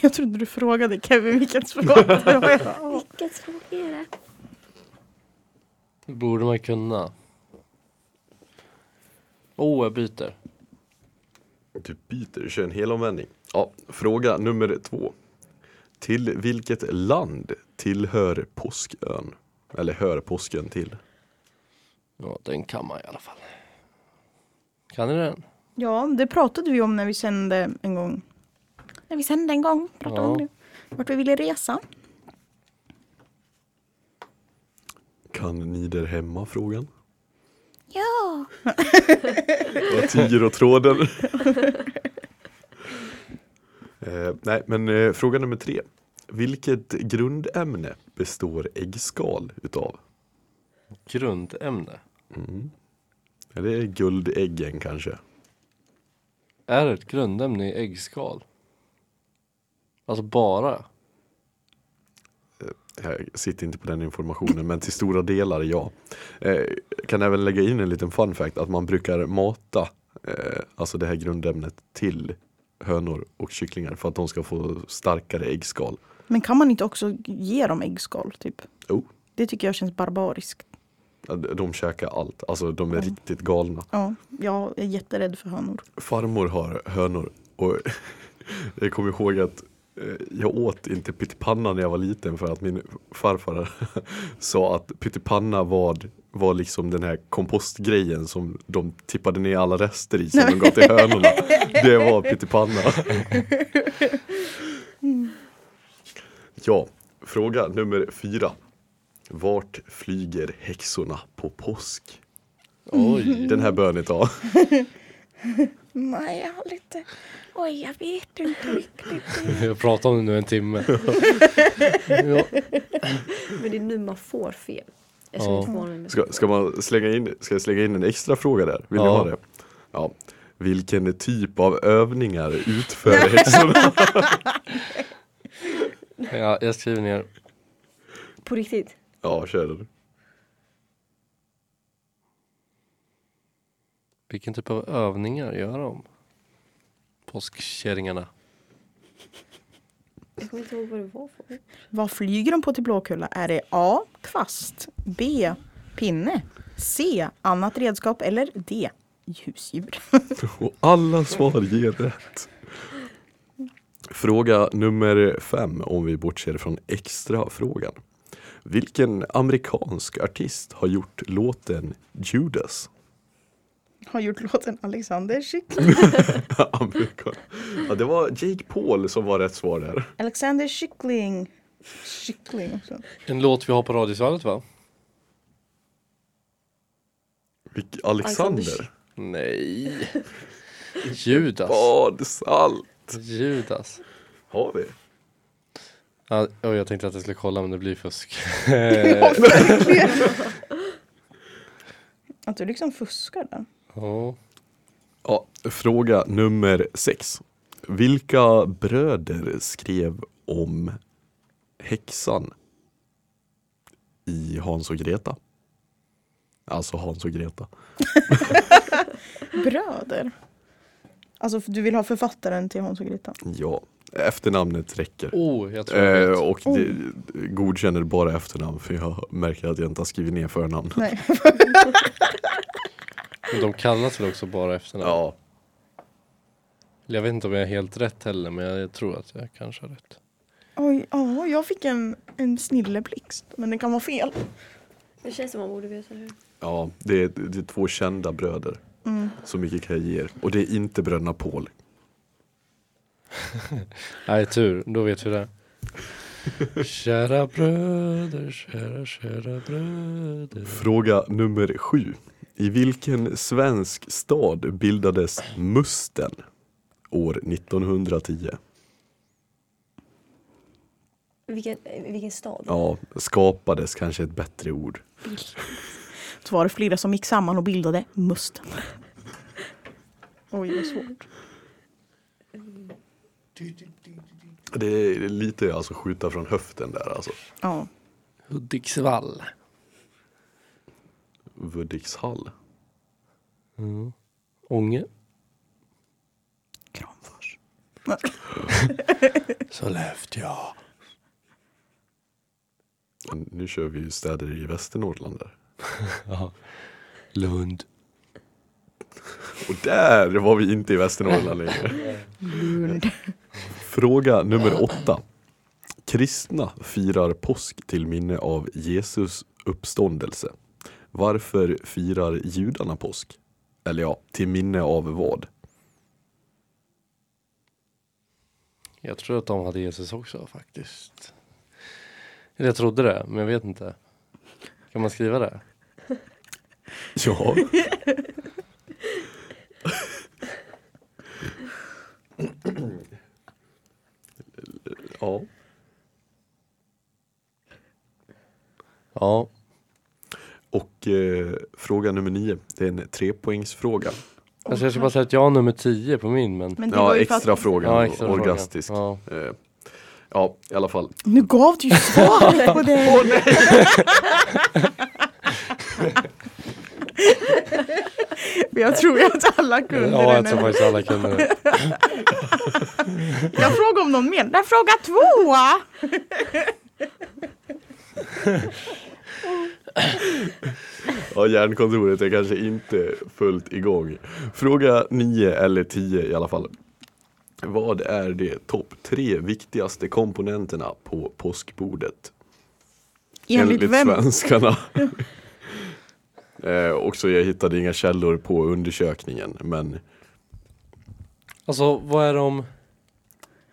Jag trodde du frågade Kevin vilket språk det var. Vilket språk är det? Det borde man kunna. Oh, jag byter. Du byter, kör en hel omvändning. Ja, fråga nummer två. Till vilket land tillhör Påskön? Eller hör påsken till? Ja, den kan man i alla fall. Kan ni den? Ja, det pratade vi om när vi sände en gång. När vi sände en gång. Pratade Ja. om det. Vart vi ville resa. Kan ni där hemma frågan? Ja! Och tråden. eh, nej, men eh, fråga nummer tre. Vilket grundämne består äggskal utav? Grundämne. Mm. Är det guldäggen kanske? Är det ett grundämne i äggskal? Alltså bara? Jag sitter inte på den informationen men till stora delar ja. Eh, kan även lägga in en liten fun fact att man brukar mata eh, alltså det här grundämnet till hönor och kycklingar för att de ska få starkare äggskal. Men kan man inte också ge dem äggskal? Typ? Oh. Det tycker jag känns barbariskt. De- käkar allt, alltså de är Mm. riktigt galna. Ja, jag är jätterädd för hönor. Farmor har hönor och jag kommer ihåg att eh, jag åt inte pyttipanna när jag var liten för att min farfar sa att pyttipanna var, var liksom den här kompostgrejen som de tippade ner alla rester i som de gav till hönorna. Det var pyttipanna. Ja, fråga nummer fyra. Vart flyger häxorna på påsk? Oj. Den här bör ni ta. Nej, jag har lite... Oj, jag vet inte riktigt. Jag har pratat om det nu en timme. ja. Men det är nu man får fel. Jag ska Ja. Ska, ska, man slänga in, ska jag slänga in en extra fråga där? Vill ni Ja. ha det? Ja. Vilken typ av övningar utför häxorna? Ja, jag skriver ner. På riktigt. ja, kör. Vilken typ av övningar gör de? Påskkärringarna. Jag kommer inte ihåg vad det var för. Vad flyger de på till Blåkulla? Är det A. Kvast. B. Pinne. C. Annat redskap. Eller D. Husdjur. Och alla svar ger rätt. Fråga nummer fem om vi bortser från extra frågan. Vilken amerikansk artist har gjort låten Judas? Har gjort låten Alexander Kyckling. Ja, det var Jake Paul som var rätt svar där. Alexander Kyckling. Kyckling också. En låt vi har på Radiosvallet va? Vilk, Alexander? Alexander. Nej. Judas. Bad, salt. Judas. Har vi? Ja, oj, jag tänkte att jag skulle kolla men det blir fusk. Ja, verkligen. Att du liksom fuskar där. Ja. Ja, fråga nummer sex. Vilka bröder skrev om häxan i Hans och Greta? Alltså Hans och Greta. Bröder. Alltså du vill ha författaren till Hans och Greta? Ja, efternamnet räcker. Oh, jag tror jag Eh, vet. och det godkänner bara efternamn för jag märker att jag inte har skrivit ner förnamn. Nej. Men de kallas väl också bara efternamn? Ja, Jag vet inte om jag är helt rätt heller men jag tror att jag kanske har rätt. Oj, ja, jag fick en, en snilleblixt. Men det kan vara fel. Det känns som man borde veta det. ja det, är, det är två kända bröder. Mm. Så mycket kan jag ge er. Och det är inte bröderna Paul. Nej, tur. Då vet vi det. kära bröder, kära, kära bröder. Fråga nummer sju. I vilken svensk stad bildades Musten år 1910? Vilken, vilken stad? Ja, skapades kanske ett bättre ord. Så var det flera som gick samman och bildade Musten. Oj, vad svårt. Det är lite alltså skjuta från höften där alltså. Ja. Hudiksvall. Hudikszhall. Mm. Ånge. Kramfors. Sollefteå. Nu kör vi ju städer i Västernorrland där. Ja. Lund. Och där var vi inte i Västernorrland längre. Lund. Fråga nummer åtta. Kristna firar påsk till minne av Jesus uppståndelse. Varför firar judarna påsk? Eller ja, till minne av vad? Jag tror att de hade Jesus också faktiskt. Eller jag trodde det, men jag vet inte. Kan man skriva det? Ja. ja. Ja. Och eh, fråga nummer nio. Det är en trepoängsfråga. Alltså jag ska bara säga att jag har nummer 10 på min men. Men det Ja, extra att, frågan. Ja, extra orgastisk. Ja. Eh, ja, i alla fall. Nu gav du ju svaret på det! Men jag tror ju att alla kunde Ja, jag tror faktiskt alla kunde det. Jag frågar om någon mer. Nej, fråga två! Ja, hjärnkontoret är kanske inte fullt igång. Fråga 9 eller 10 i alla fall. Vad är de topp tre viktigaste komponenterna på påskbordet? Enligt vem? svenskarna. eh, också jag hittade inga källor på undersökningen men Alltså vad är de?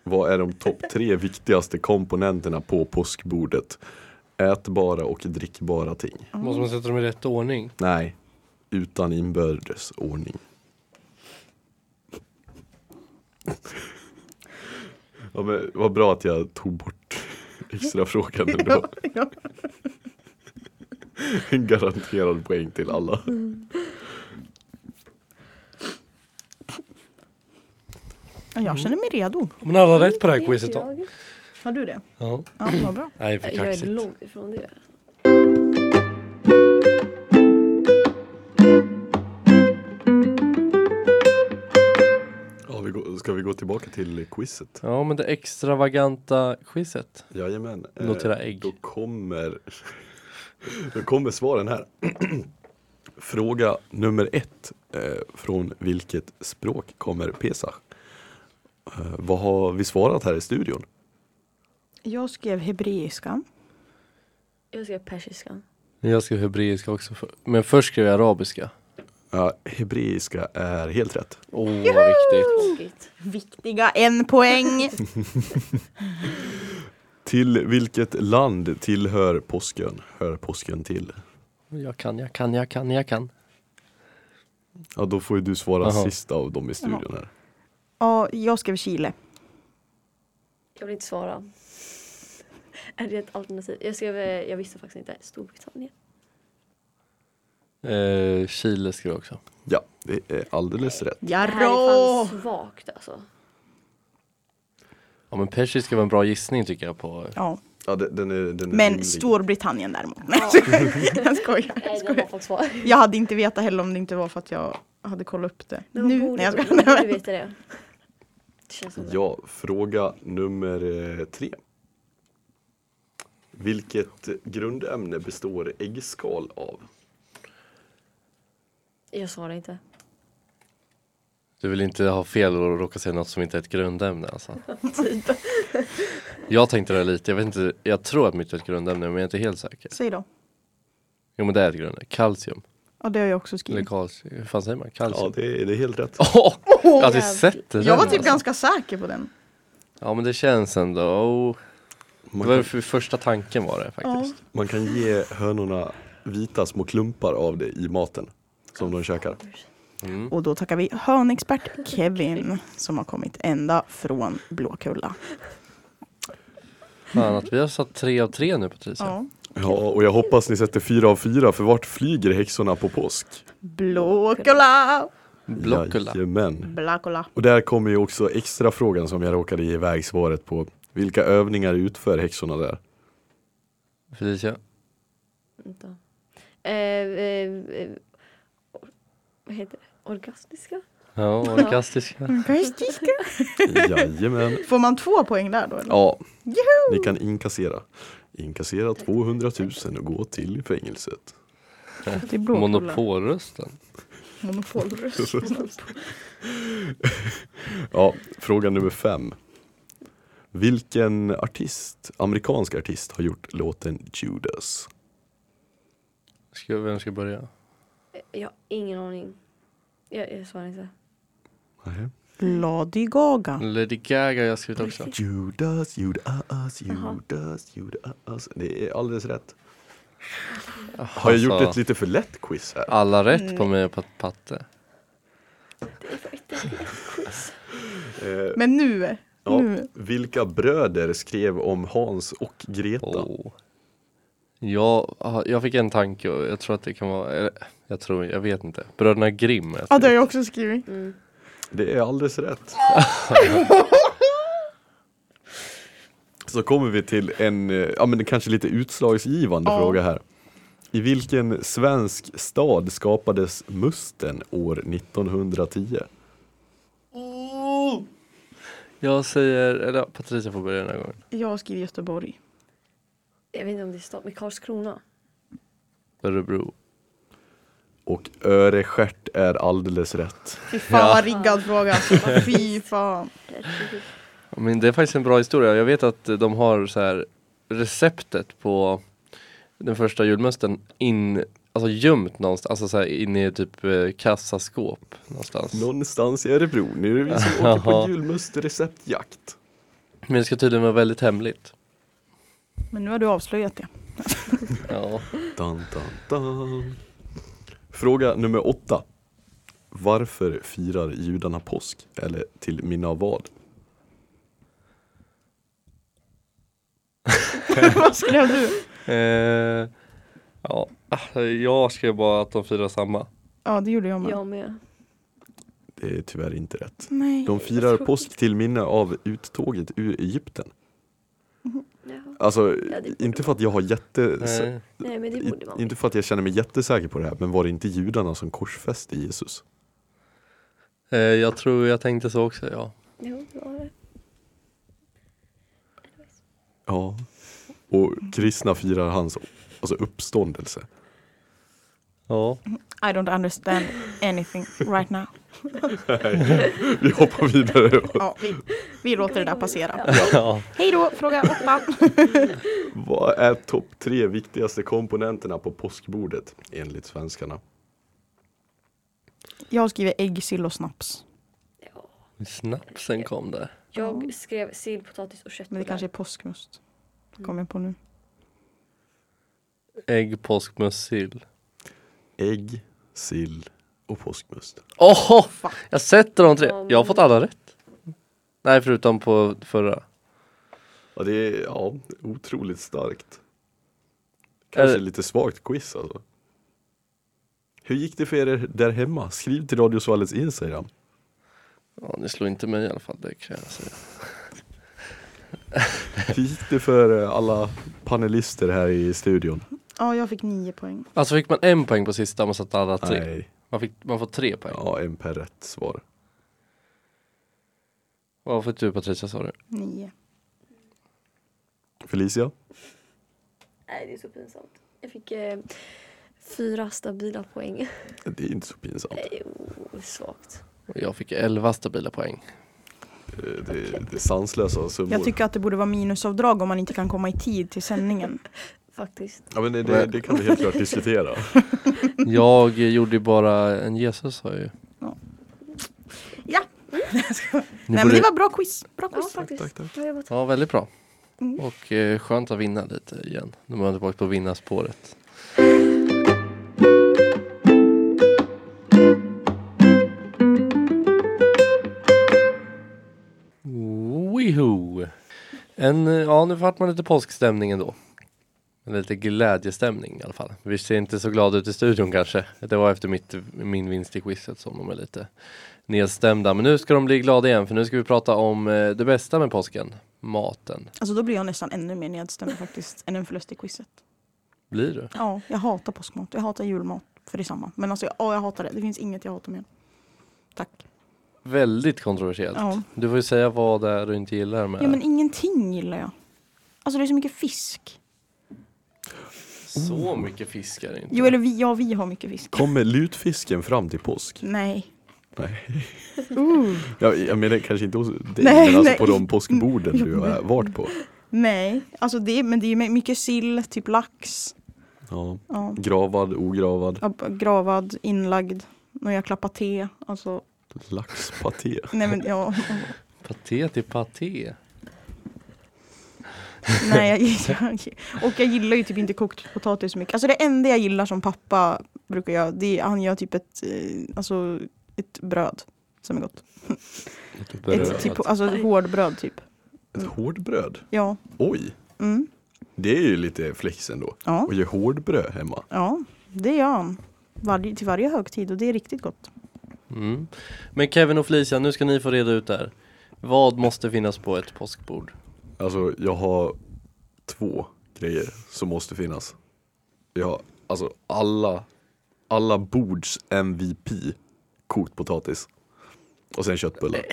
vad är de topp tre viktigaste komponenterna på påskbordet? Ätbara och drickbara ting. Måste man sätta dem i rätt ordning? Nej, utan inbördes ordning. Ja, men vad bra att jag tog bort extra frågan ändå. Ja. En garanterad poäng till alla. Ja, Jag känner mig redo. Men alla rätt på det här quizet då. Jag, Har du det? Ja. Ja, vad bra. Nej, för jag är kaxigt. långt ifrån det. Ja, vi går, ska vi gå tillbaka till quizet? Ja, men det extravaganta quizet. Jajamän. Eh, Notera ägg. Då kommer, då kommer svaren här. Fråga nummer ett. Eh, från vilket språk kommer Pesach? Eh, vad har vi svarat här i studion? Jag skrev hebreiska. Jag skrev persiskan. Jag skrev hebreiska också, men först skrev jag arabiska. Ja, hebreiska är helt rätt. Åh, vad viktigt. Viktiga en poäng. Till vilket land tillhör påsken? Hör påsken till? Jag kan, jag kan, jag kan, jag kan. Ja, då får ju du svara Jaha. sist av dem i studion här. Ja, jag skrev Chile. Jag vill inte svara. Är det ett alternativ? Jag skrev, eh, jag visste faktiskt inte. Storbritannien. Eh, Chile skrev jag också. Ja, det är alldeles rätt. Det här är fan svagt alltså. Ja, men persiska var en bra gissning tycker jag på. Ja, Ja, den, den är, den är men rimlig. Storbritannien däremot. Nej, jag skojar. Jag, det skojar. faktiskt svar. jag hade inte vetat heller om det inte var för att jag hade kollat upp det. Men nu. Nej, jag skojar. du veta det? Det känns som det. Ja, fråga nummer eh, tre. Vilket grundämne består äggskal av? Jag svarar inte. Du vill inte ha fel och råka säga något som inte är ett grundämne alltså. Jag tänkte det lite, jag vet inte, jag tror att mitt är ett grundämne men jag är inte helt säker. Säg då. Jo men det är ett grundämne, kalcium. Ja, det har jag också Eller skrivit. kalcium, hur fan säger man? Ja, Kalcium? det är, det är helt rätt. Åh! jag har aldrig jävlar. sett det Jag var typ alltså. ganska säker på den. Ja men det känns ändå, oh. Det var kan, för första tanken var det faktiskt. man kan ge hönorna vita små klumpar av det i maten som de käkar. Mm. Och då tackar vi hönexpert Kevin som har kommit ända från Blåkulla. Fan att vi har satt tre av tre nu Patricia. Ja. Ja, och jag hoppas ni sätter fyra av fyra för vart flyger häxorna på påsk? Blåkulla! Blockulla. Jajamän. Blåkulla. Och där kommer ju också extra frågan som jag råkade ge iväg svaret på. Vilka övningar utför häxorna där? Felicia. Vänta. Eh, eh, eh, vad heter det? Orgasmiska? Ja, orkastiska. Jajamän. Får man två poäng där då? Eller? Ja, ni kan inkassera. Inkassera 200 000 och gå till fängelset. Till Blåkulla. Monopolrösten. Monopolröst. Ja, fråga nummer fem. Vilken artist, amerikansk artist har gjort låten Judas? Ska, vem ska börja? Jag har ingen aning. Jag, jag svarar inte. Nej. Lady Gaga. Lady Gaga jag skrivit också. Judas, Judas, Judas, Judas. Det är alldeles rätt. Har jag gjort Alltså, ett lite för lätt quiz här? Alla rätt på mig och Pat- Patte. Eh, Men nu, ja. nu. Vilka bröder skrev om Hans och Greta? Oh. Jag, ah, jag fick en tanke och jag tror att det kan vara, jag tror, jag vet inte. Bröderna Grimm. Ja, det har jag också skrivit. Mm. Det är alldeles rätt. Så kommer vi till en, eh, ja men kanske lite utslagsgivande Ja. fråga här. I vilken svensk stad skapades Musten år 1910? Jag säger, eller Patricia får börja den här gången. Jag har skrivit Göteborg. Jag vet inte om det är stad, men Karlskrona. Örebro. Och Örestjärt är alldeles rätt. Fy fan Ja. vad riggad fråga. Fy fan. Men det är faktiskt en bra historia. Jag vet att de har så här receptet på den första julmusten in, alltså gömt någonstans, alltså så här inne i typ eh, kassaskåp någonstans. Någonstans i Örebro. Nu är det vi som åker på Jaha. julmusterreceptjakt. Men det ska tydligen vara väldigt hemligt. Men nu har du avslöjat det. Ja. Dun, dun, dun. Fråga nummer åtta. Varför firar judarna påsk? Eller till minne av vad? vad skrev du? Eh, ja, jag skrev bara att de firar samma. Ja, det gjorde jag med. Jag med. Det är tyvärr inte rätt. Nej. De firar påsk till minne av uttåget ur Egypten. Jaha. Alltså, Ja, inte för att jag har jätte... Nej. Nej men det borde man. Inte för att jag känner mig jättesäker på det här, men var det inte judarna som korsfäste Jesus? Eh, jag tror jag tänkte så också, ja. Jo, det var det. Ja. Och kristna firar hans alltså uppståndelse. Ja, I don't understand anything right now. Vi hoppar vidare. Ja, vi, vi låter det där passera. ja. Hej då, fråga åtta. Vad är topp tre viktigaste komponenterna på påskbordet enligt svenskarna? Jag har skrivit ägg, sill och snaps. Ja. snapsen kom där. Jag skrev sill, potatis och Men köttbullar. det kanske är påskmust. Kommer jag på nu. Ägg, påskmust, sill. Ägg, sill och påskmust. Åh! Jag sätter de tre. Jag har fått alla rätt. Nej, förutom på förra. Ja, det är ja, otroligt starkt. Kanske Är det- lite svagt quiz alltså. Hur gick det för er där hemma? Skriv till Radiosvallets Instagram. Ja, ni slår inte mig i alla fall, det kan jag säga. Hur gick det för eh, alla panelister här i studion? Ja, jag fick nio poäng. Alltså fick man en poäng på sista om man satte alla tre? Nej, Man, fick, man får tre poäng. ja, en per rätt svar. Vad fick du Patricia sa du? Nio. Felicia? Nej det är så pinsamt. Jag fick eh, fyra stabila poäng. Det är inte så pinsamt. Nej, oh, svagt. Och Jag fick elva stabila poäng. Eh, Det, det, det är sanslösa summor. Jag tycker att det borde vara minusavdrag om man inte kan komma i tid till sändningen. Faktiskt. Ja, men det, det, det kan vi helt klart diskutera. Jag gjorde bara en Jesus sa jag ju. Ja. Ni Nej men det var bra quiz. Bra Ja quiz. faktiskt. tack, tack. Jobbat. Ja, väldigt bra. Mm. Och eh, skönt att vinna lite igen. Nu är man tillbaka på vinnarspåret. Wiho! En, eh, ja, nu vart man lite påskstämning ändå. Lite glädjestämning i alla fall. Vi ser inte så glada ut i studion kanske. Det var efter mitt, min vinst i quizet som de är lite nedstämda. Men nu ska de bli glada igen för nu ska vi prata om eh, det bästa med påsken. Maten. Alltså då blir jag nästan ännu mer nedstämd faktiskt än en förlust i quizet. Blir du? Ja, jag hatar påskmat. Jag hatar julmat. För det är samma. Men alltså, ja, jag hatar det. Det finns inget jag hatar mer. Tack. Väldigt kontroversiellt. Ja. Du får ju säga vad det är du inte gillar med ja, men ingenting gillar jag. Alltså det är så mycket fisk. Så mycket fisk är det inte. Jo, eller vi, ja, vi har mycket fisk. Kommer lutfisken fram till påsk? Nej. Nej. Uh, Jag, jag menar kanske inte hos dig, Nej, men alltså nej. på de påskborden du har varit på. nej, alltså det, men det är mycket sill, typ lax. Ja. Ja. Gravad, ogravad, Ja, Gravad, inlagd, när jag klappar te. Alltså, laxpaté. nej men ja. Paté till paté. Nej, jag, jag, och jag gillar ju typ inte kokt potatis så mycket. Alltså det enda jag gillar som pappa brukar göra, det är han gör typ ett, eh, alltså ett bröd som är gott. Ett Bröd. Ett, typ, alltså ett hårdbröd typ. Ett hårdbröd? Ja. Oj! Mm. Det är ju lite flex ändå. Ja, Och gör hårdbröd hemma. ja, det gör han. Varje, till varje högtid och det är riktigt gott. Mm. Men Kevin och Felicia, nu ska ni få reda ut det här. Vad måste finnas på ett påskbord? Alltså jag har två grejer som måste finnas. Jag har alltså alla, alla bords MVP kokt potatis. Och sen köttbullar.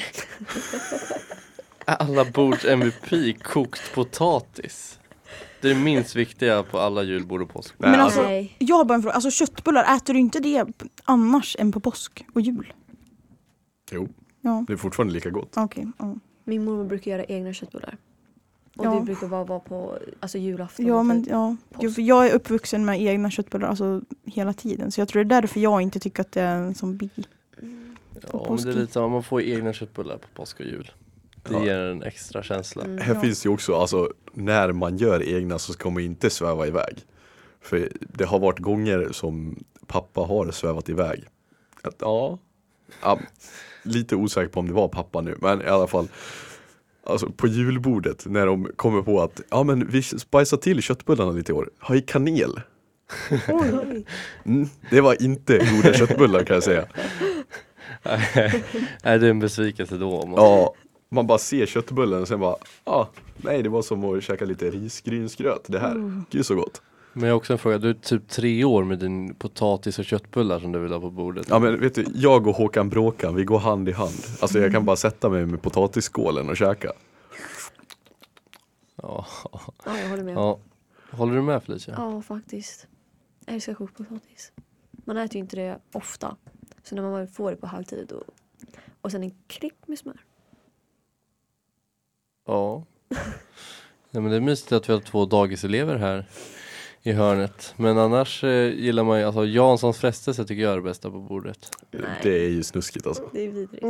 Alla bords MVP kokt potatis. Det är det minst viktiga på alla julbord och. Nej, Men alltså, alltså- Nej. Jag har bara en fråga, alltså köttbullar, äter du inte det annars än på påsk och jul? jo, Ja, det är fortfarande lika gott. okej. ja. Min mormor brukar göra egna köttbullar. Och Ja. det brukar bara vara på alltså, julafton. Ja, men typ. ja. Jo, för Jag är uppvuxen med egna köttbullar alltså, hela tiden. Så jag tror det är därför jag inte tycker att det är en sån big. Ja, men det är lite samma, man får egna köttbullar på påsk och jul. Det Ja. ger en extra känsla. Mm. Här Ja. finns det ju också, alltså när man gör egna så ska man inte sväva iväg. För det har varit gånger som pappa har svävat iväg. Att, ja, ja, lite osäker på om det var pappa nu, men i alla fall. Alltså på julbordet när de kommer på att ja men vi spicar till köttbullarna lite i år, ha i kanel. Mm, det var inte goda köttbullar kan jag säga. Nej det är en besvikelse då. man- Ja, man bara ser köttbullen och sen bara, ah, nej det var som att käka lite risgrynsgröt det här. Gud så gott. Men jag har också en fråga, du är typ tre år med din potatis och köttbullar som du vill ha på bordet. Ja men vet du, jag och Håkan Bråkan, vi går hand i hand. Alltså jag kan bara sätta mig med potatisskålen och käka. Ja. Ja, jag håller med. ja. Håller du med Felicia? Ja, faktiskt. Jag älskar kokt potatis. Man äter ju inte det ofta. Så när man väl får det på halvtid och, och sen en klick med smör. Ja. Nej, men det är mysigt att vi har två dagiselever här i hörnet. Men annars eh, gillar man ju, alltså Janssons frestelse tycker jag är det bästa på bordet. Nej. Det är ju snuskigt alltså. Det är vidrigt.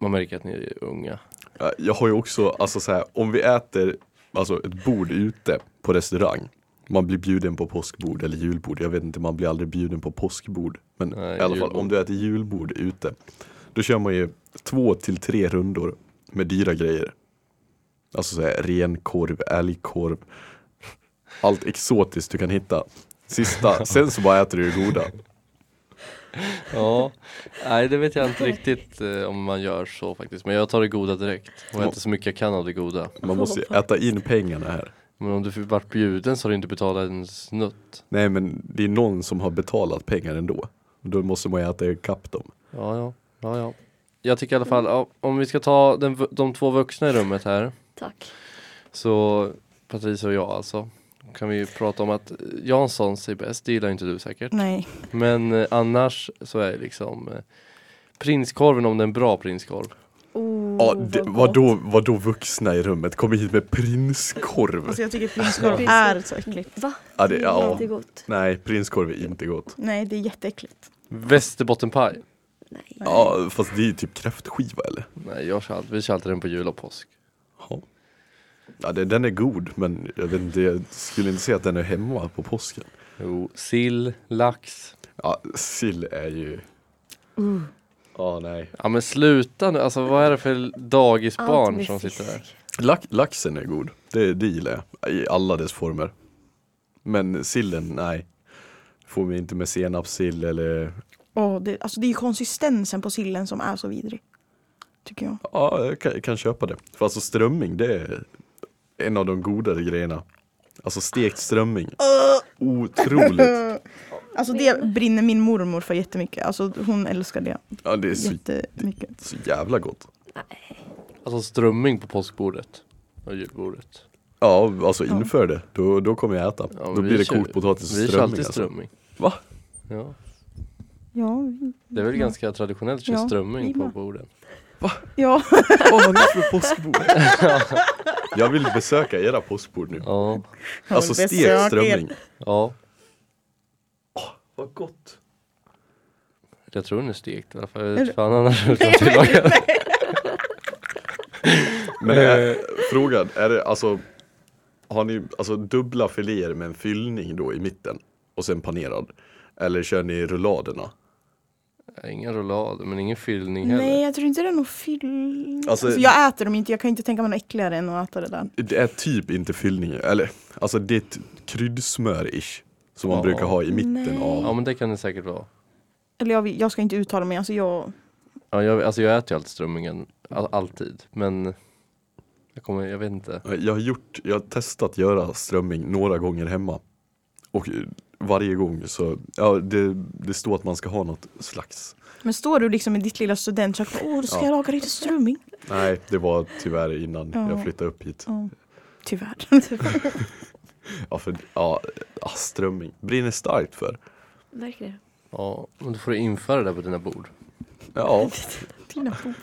Man märker att ni är unga. Ja, Jag har ju också, alltså så här, om vi äter alltså ett bord ute på restaurang. Man blir bjuden på påskbord eller julbord. Jag vet inte, man blir aldrig bjuden på påskbord. Men Nej, i alla fall julbord. om du äter julbord ute. Då kör man ju två till tre rundor med dyra grejer. Alltså så här, renkorv, älgkorv. Allt exotiskt du kan hitta. Sista, sen så bara äter du det goda. Ja, nej det vet jag inte riktigt eh, om man gör så faktiskt. Men jag tar det goda direkt och äter så mycket jag kan av det goda. Man måste ju äta in pengarna här. Men om du varit bjuden så har du inte betalat en snutt. Nej men det är någon som har betalat pengar ändå. Då måste man ju äta ikapp dem. Ja, ja, ja, ja. Jag tycker i alla fall, ja, om vi ska ta den, de två vuxna i rummet här. Tack. Så Patricia och jag alltså. Kan vi ju prata om att Janssons är bäst, det gillar inte du säkert. Nej. Men eh, annars så är det liksom eh, prinskorven om det är en bra prinskorv. Oh, Ja, det, vad vadå, vadå vuxna i rummet? Kom hit med prinskorv. Alltså jag tycker prinskorv är så äckligt. Va? Ja, det, Det är ja. inte gott. Nej, prinskorv är inte gott. Nej, det är jätteäckligt. Västerbottenpaj. Nej. Ja, fast det är ju typ kräftskiva eller? Nej, jag kör alltid, vi kör alltid den på jul och påsk. Ja. Det, den är god, men jag vet inte, jag skulle inte säga att den är hemma på påsken. Jo, sill, lax. Ja, sill är ju... Ja, nej. Ja men sluta nu, alltså vad är det för dagisbarn som sitter där? Lax, laxen är god, det, det gillar jag. I alla dess former. Men sillen, nej. Får vi inte med senapssill eller... Åh, det, alltså det är ju konsistensen på sillen som är så vidrig. Tycker jag. Ja, jag kan, jag kan köpa det. För alltså strömming, det är en av de godare grejerna. Alltså stekt strömming. Otroligt. Alltså det brinner min mormor för jättemycket. Alltså hon älskar det Ja, det är så, jättemycket. så jävla gott. Alltså strömming på påskbordet och julbordet. Ja, alltså inför det. Då, då kommer jag äta. Ja, då blir vi det kör- kokt potatis och Vi kör strömming. alltid Alltså. strömming. Va? Ja, Ja, det är väl Ja. ganska traditionellt att köra Ja, strömming vi på med. Borden. ja. Vad har ni för påskbord? jag vill besöka era påskbord nu. Ja, Alltså stekt strömming. ja. Vad gott. Jag tror den är stekt i alla fall. Jag vet fan annars hur jag tillagad. Men är, frågan, är det alltså Har ni alltså dubbla filéer med en fyllning då i mitten? Och sen panerad? Eller kör ni rulladerna? Ingen roulade, men ingen fyllning heller. Nej, jag tror inte det är någon fyll... Alltså- Alltså, jag äter dem inte. Jag kan inte tänka mig något äckligare än att äta det där. Det är typ inte fyllning, eller alltså det är ett kryddsmör-ish Som man Ja. brukar ha i mitten Nej. Ja av men det kan det säkert vara. Eller jag, jag ska inte uttala mig. Alltså jag... Ja, jag, alltså jag äter ju alltid strömmingen, all, alltid. Men jag, kommer, jag vet inte. Jag har gjort, jag har testat göra strömming några gånger hemma Och varje gång så, ja det, det står att man ska ha något slags Men står du liksom i ditt lilla studentkök och åh, då ska Ja. jag laga lite strömming? Nej, det var tyvärr innan Ja. jag flyttade upp hit Ja. Tyvärr. Ja, för, ja, ja, strömming. Brinner starkt för. Det? Ja, men då får du införa det där på dina bord. Ja, Dina fot.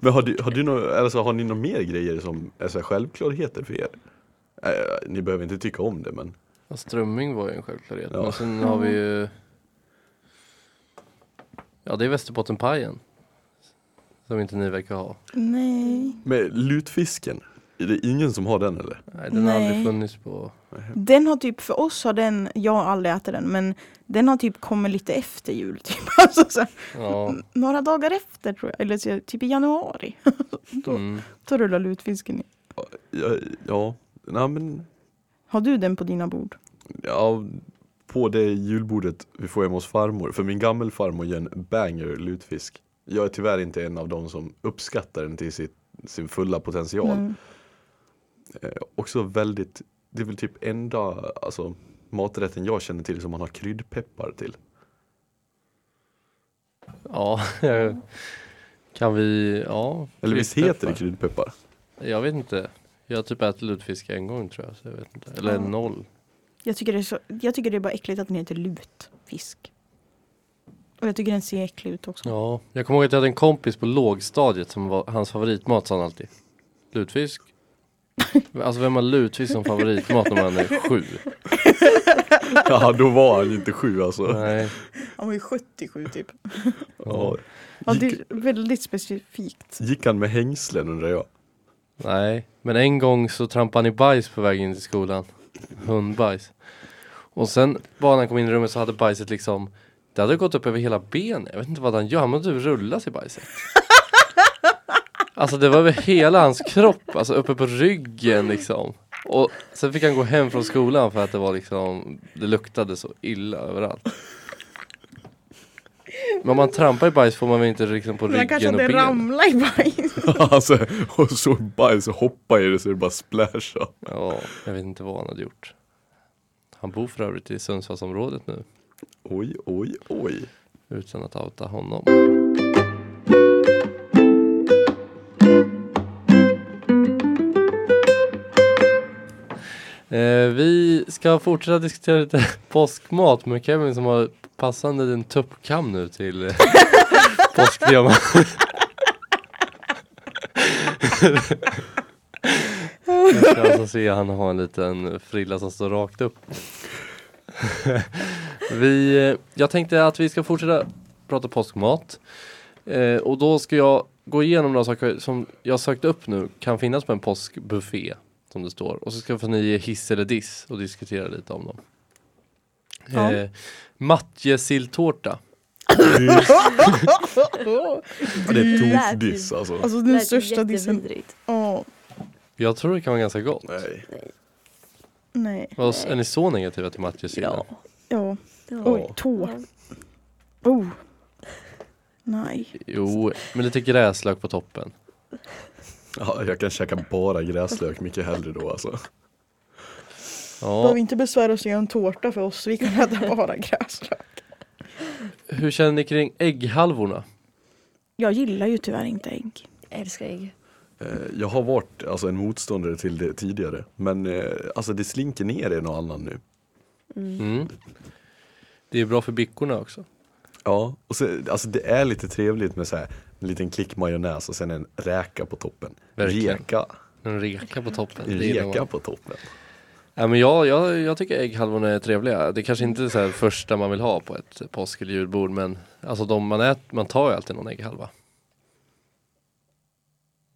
men har, du, har, du nå, alltså, har ni några mer grejer som är så här självklarheter för er? Eh, ni behöver inte tycka om det men Ja, strömming var ju en självklarhet. Ja. Men sen har vi ju Ja det är Västerbottenpajen. Som inte ni verkar ha. Nej. Med lutfisken, är det ingen som har den eller? Nej den har aldrig funnits på Den har typ, för oss har den, jag har aldrig ätit den, men den har typ kommit lite efter jul. Typ. Alltså, så, här, Ja, några dagar efter tror jag, eller så, typ i januari. Då, mm. då rullar lutfisken in. Ja, ja nej men Har du den på dina bord? ja, på det julbordet vi får hemma hos farmor, för min gammelfarmor gör en banger lutfisk. Jag är tyvärr inte en av de som uppskattar den till sitt, sin fulla potential. Mm. Eh, också väldigt, det är väl typ enda alltså, maträtten jag känner till som man har kryddpeppar till. Ja, kan vi, ja. Eller visst heter det kryddpeppar? Jag vet inte. Jag har typ ätit lutfisk en gång tror jag. Så jag vet inte. Eller Ja. noll. Jag, tycker det är så, jag tycker det är bara äckligt att den heter lutfisk. Och jag tycker den ser äcklig ut också. Ja, jag kommer ihåg att jag hade en kompis på lågstadiet som var hans favoritmat sa han alltid. Lutfisk. Alltså vem har lutfisk som favoritmat när man är sju? Ja, då var han inte sju alltså. Nej. Han var ju 77 typ. Ja. Ja, det är väldigt specifikt. Gick han med hängslen undrar jag? Nej, men en gång så trampade han i bajs på väg in till skolan. Hundbajs. Och sen bara när han kom in i rummet så hade bajset liksom Det hade gått upp över hela benet. Jag vet inte vad han gör. Han måste typ rulla sig i bajset. Alltså det var över hela hans kropp. Alltså uppe på ryggen liksom. Och sen fick han gå hem från skolan för att det var liksom Det luktade så illa överallt. Men om man trampar i bajs får man väl inte liksom på kanske ryggen och benen? ramlat i bajs. alltså, och så bajs och hoppa i det så det bara splashar. Ja, jag vet inte vad han hade gjort. Han bor för övrigt i Sundsvallsområdet nu. Oj, oj, oj. Utan att outa honom. Eh, vi ska fortsätta diskutera lite påskmat med Kevin som har passande din tuppkam nu till eh, påskdiamant. Jag ska alltså se han har en liten frilla som står rakt upp. vi, eh, jag tänkte att vi ska fortsätta prata påskmat. Eh, och då ska jag gå igenom några saker som jag sökt upp nu kan finnas på en påskbuffé. Som det står. Och så ska ni ge hiss eller diss och diskutera lite om dem. Ja. Eh, Matjesilltårta. Ja, det är tokdiss alltså. Alltså den största dissen. Ja, Jag tror det kan vara ganska gott. Nej. nej. Vad- Är ni så negativa till matjessill? Ja. Ja. ja. Oj, tå. Oh. Nej. Jo, med lite gräslök på toppen. Ja, jag kan käka bara gräslök mycket hellre då alltså. Ja. Behöver inte besvära oss och göra en tårta för oss. Vi kan äta bara gräslök. Hur känner ni kring ägghalvorna? Jag gillar ju tyvärr inte ägg. Jag älskar ägg. Eh, Jag har varit alltså, en motståndare till det tidigare. Men eh, alltså det slinker ner en och annan nu. Mm. Det är bra för bickorna också. Ja, och så, alltså det är lite trevligt med så här, en liten klick majonnäs och sen en räka på toppen. Verkligen. Reka, En reka på toppen. en reka på toppen. Ja, men jag, jag, jag tycker ägghalvorna är trevliga. Det kanske inte är så här första man vill ha på ett påsk eller julbord men alltså de man äter, man tar ju alltid någon ägghalva.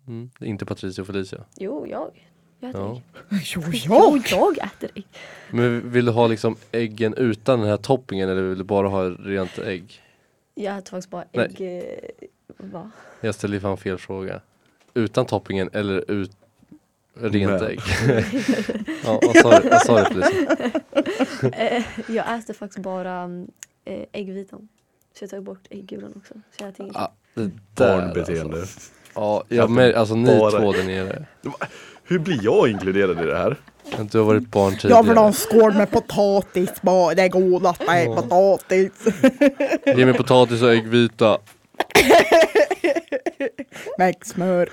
Mm. det Inte Patricia och Felicia. Jo, jag. Jag äter Ja. ägg. Jo, Jo, jag äter ägg. Men vill du ha liksom äggen utan den här toppingen eller vill du bara ha rent ägg? Jag äter faktiskt bara Nej. ägg. eh, Va? Jag ställer fan fel fråga. Utan toppingen eller ut rent ägg? ja, vad sa du, vad sa du Felicia? Eh, jag äter faktiskt bara mm, eh, äggvitan. Så jag tar bort äggulan också. Så jag äter inget. Ja, det där, Barnbeteende. Alltså. Ja, jag med, alltså ni Bara- två där nere. Hur blir jag inkluderad i det här? Du har varit barn Jag vill ha tidigare. en skål med potatis bara. Det är godast med Ja. potatis. Ge mig potatis och äggvita. Med smör.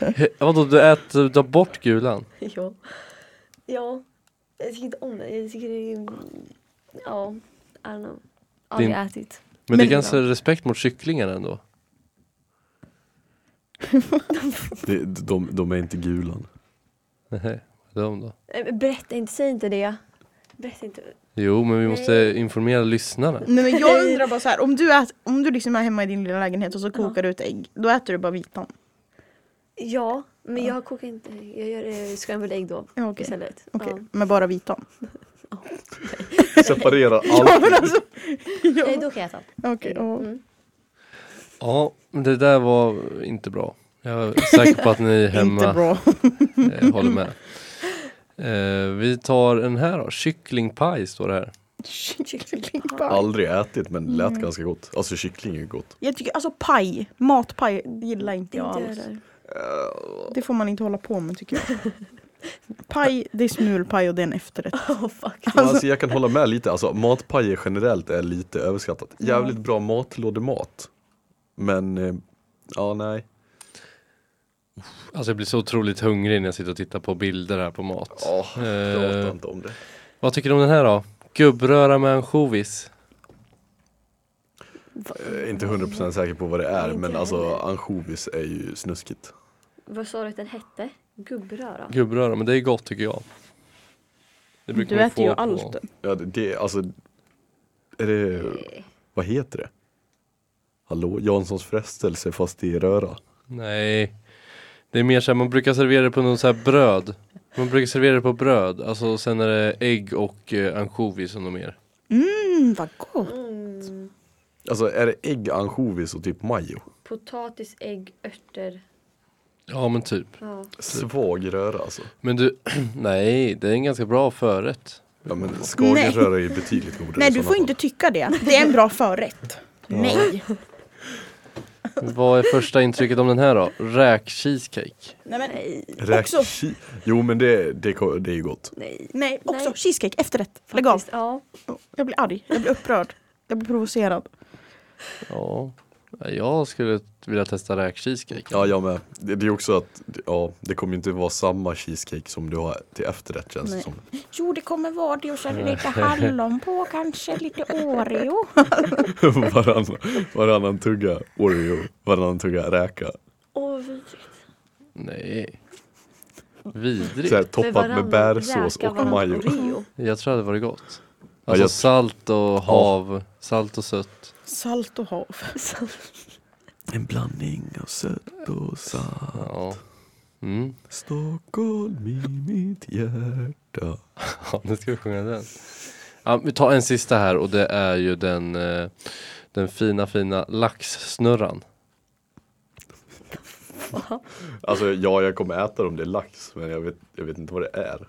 He- Vadå, du äter, du tar bort gulan? Ja. Ja. Jag tycker inte om det. Jag tycker det är... Ja. I don't know. Aldrig Din- ätit. Men, det är Men- ganska respekt mot kycklingar ändå. Det, de, de är inte gulan. Nej, de då? Eh, men Berätta inte, säg inte det. Berätta inte. Jo, men vi måste Nej. informera lyssnarna. Nej, men jag undrar bara så här. Om du, ät, om du liksom är hemma i din lilla lägenhet och så kokar du ett ägg. Då äter du bara vitan. Ja, men jag kokar inte. Jag gör eh, scrambled ägg då Ja, okej. istället. Okej, Ja. med bara vitan. Separerar Ja, allt. men alltså. Nej, Ja. då kan jag äta. Okej, ja. Mm. Ja, men det där var inte bra. Jag är säker på att ni Inte hemma bra. eh, håller med. Eh, vi tar den här då. Kycklingpaj står det här. Kycklingpaj. Aldrig ätit men det lät Mm. ganska gott. Alltså kyckling är gott. Jag tycker alltså paj, matpaj gillar inte jag Inte alls. heller. Det får man inte hålla på med tycker jag. Paj, det är smulpaj och det är en efterrätt. Oh fuck. Men Alltså jag kan hålla med lite, alltså matpajer generellt är lite överskattat. Jävligt bra matlådemat. Men, eh, ja nej. Alltså jag blir så otroligt hungrig när jag sitter och tittar på bilder här på mat. Ja, prata Eh, inte om det. vad tycker du om den här då? Gubbröra med ansjovis. Jag är inte 100% säker på vad det är men alltså ansjovis är ju snuskigt. Vad sa du att den hette? Gubbröra? Gubbröra, men det är gott tycker jag. Det brukar Du man äter ju få på- allt. Ja det, det alltså, är det, Nej. vad heter det? Hallå, Janssons frestelse fast i röra. Nej. Det är mer så här, man brukar servera det på någon så här bröd. Man brukar servera det på bröd. Alltså sen är det ägg och eh, ansjovis och något mer. Mm, vad gott. Mm. Alltså är det ägg, ansjovis och typ majo? Potatis, ägg, örter. Ja men typ. Ja. Svag röra alltså. Men du, nej det är en ganska bra förrätt. Ja men skagenröra är ju betydligt godare Nej du får fall. inte tycka det. Det är en bra förrätt. Nej. Vad är första intrycket om den här då? Räk-cheesecake. Nej, men, Nej. Räk- också. chi- Jo men det, det, det är ju gott. Nej. nej, också Nej. cheesecake, efterrätt. Lägg av. Ja. Jag blir arg, jag blir upprörd. Jag blir provocerad. Ja. Ja, Jag skulle vilja testa räk-cheesecake. Ja jag med. Det, det är också att, ja det kommer inte vara samma cheesecake som du har till efterrätt känns det Nej. som. Jo det kommer vara det och så är det lite hallon på kanske, lite Oreo. varannan, varannan tugga Oreo, varannan tugga räka. Åh, vidrigt. Nej. Så här, Vidrigt. toppat med bärsås och majo. Jag tror det hade varit gott. Ja, Alltså jag- salt och hav, salt och sött. Salt och hav. En blandning av sött och salt. Ja. Mm. Stockholm i mitt hjärta. Ja, nu ska vi sjunga den. Ja, vi tar en sista här och det är ju den, eh, den fina fina laxsnurran. Alltså ja, jag kommer äta dem, det är lax. Men jag vet, jag vet inte vad det är.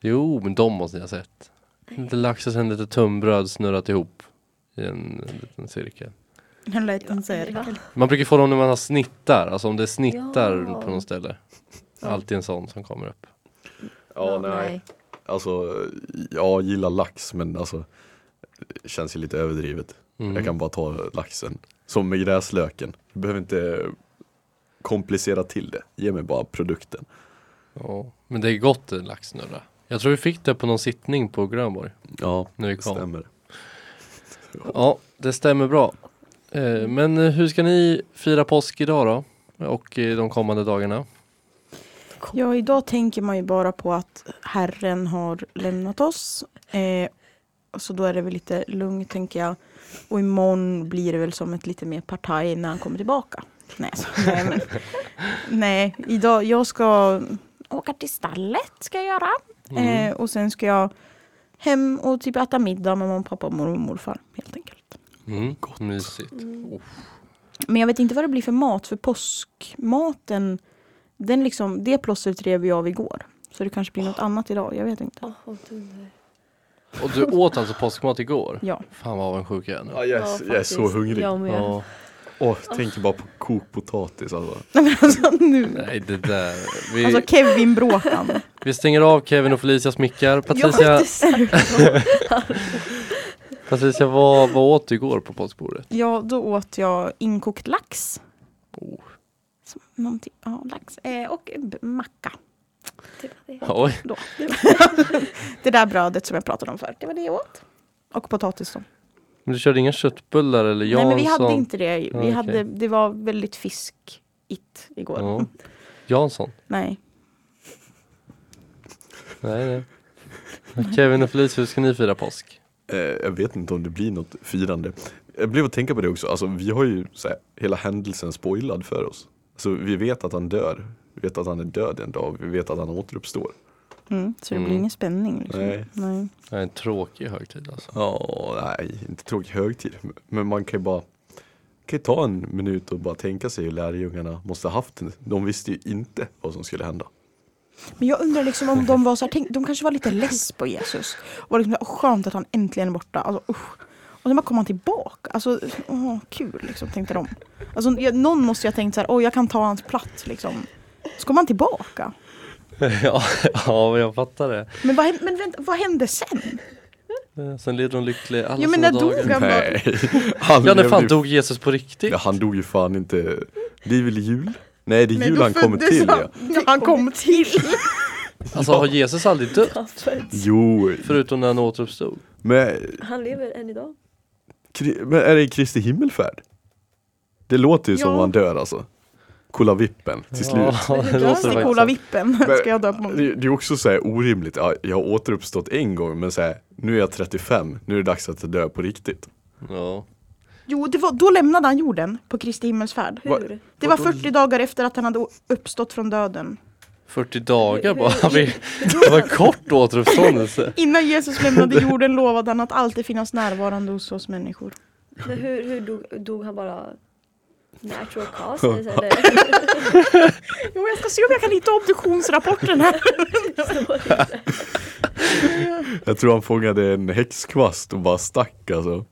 Jo, men de måste ni ha sett. Lite lax och sen lite tunnbröd snurrat ihop i en, en liten cirkel. En liten cirkel. Man brukar få dem när man har snittar, alltså om det är snittar Ja. på något ställe. Alltid en sån som kommer upp. Ja, nej. Alltså, jag gillar lax men alltså det känns ju lite överdrivet. Mm. Jag kan bara ta laxen. Som med gräslöken. Du behöver inte komplicera till det. Ge mig bara produkten. Ja, men det är gott laxsnurra. Jag tror vi fick det på någon sittning på Grönborg. Ja, När vi det kom. stämmer. Ja, det stämmer bra. Eh, men eh, hur ska ni fira påsk idag då? Och eh, de kommande dagarna? Ja, idag tänker man ju bara på att Herren har lämnat oss. Eh, så då är det väl lite lugnt tänker jag. Och imorgon blir det väl som ett lite mer partaj när han kommer tillbaka. Nej, så, nej, men, nej idag, jag ska åka till stallet ska jag göra. Mm. Eh, och sen ska jag hem och typ äta middag med mamma, pappa, mormor och morfar helt enkelt. Mm, mysigt. Oh. Men jag vet inte vad det blir för mat, för påskmaten, den liksom, det plåstret rev vi av igår. Så det kanske blir något annat idag, jag vet inte. Dunder. Och du åt alltså påskmat igår? Ja. Fan vad avundsjuk jag är nu. Ja, jag, är, Ja, jag är så hungrig. Jag med. Ja, Åh, tänker bara på kokt potatis alltså. Nej men alltså nu. nej det där. Vi, Alltså Kevin Bråkan. vi stänger av Kevin och Felicias mickar. Jag Patricia, Patricia vad, vad åt du igår på påskbordet? Ja, då åt jag inkokt lax. Oh. Som Någonting, ja, lax. Eh, och b- macka. Typ det. Oj, Då. det där brödet som jag pratade om förut, det var det jag åt. Och potatis då. Men du körde inga köttbullar eller Jansson? Nej men vi hade inte det. Vi Ja, okej. hade, det var väldigt fiskigt igår. Ja. Jansson? Nej. Nej, nej. Kevin och Felicia, hur ska ni fira påsk? Eh, jag vet inte om det blir något firande. Jag blev att tänka på det också, alltså, vi har ju så här, hela händelsen spoilad för oss. Så vi vet att han dör, vi vet att han är död en dag, vi vet att han återuppstår. Mm, så det blir Mm. ingen spänning. Liksom. Nej. Nej. Det är en tråkig högtid alltså. Ja, nej, inte tråkig högtid. Men man kan ju bara kan ju ta en minut och bara tänka sig hur lärjungarna måste ha haft det. De visste ju inte vad som skulle hända. Men jag undrar liksom om de var så här, tänk, de kanske var lite less på Jesus. Och var liksom, "Åh, skönt att han äntligen är borta. Alltså, usch. Och sen bara kom han tillbaka. Alltså, åh, kul liksom, tänkte de. Alltså, jag, någon måste ju ha tänkt så här, åh jag kan ta hans plats liksom. Så kom han tillbaka. ja, ja, jag fattar det. Men vad, men vänta, vad hände sen? Eh, Sen levde de lyckliga alla Ja, men när dog dagar. han? Nej. Han Ja, när fan ju- dog Jesus på riktigt? Ja, han dog ju fan inte. Det är väl jul? Nej, det är Men jul han kommer till han. ja. Han kom till. Alltså har Jesus aldrig dött? Jo, Förutom när han återuppstod? men, Han lever än idag. Men är det Kristi himmelfärd? Det låter ju som Ja. han dör alltså. Kolla vippen till slut. Ja, det låter så. vippen. Ska jag dö på Det, det är också så här orimligt. Ja, jag har återuppstått en gång men så här, nu är jag 35, nu är det dags att dö på riktigt. Ja. Jo, det var, då lämnade han jorden på Kristi himmelsfärd. Va-? Det var 40 dagar efter att han hade uppstått från döden. 40 dagar bara. Det var en kort återuppståndelse. Innan Jesus lämnade jorden lovade han att alltid finnas närvarande hos oss människor. Men hur, hur dog, dog han bara natural causes eller? Jo, jag ska se om jag kan hitta obduktionsrapporten här. Jag tror han fångade en häxkvast och bara stack alltså.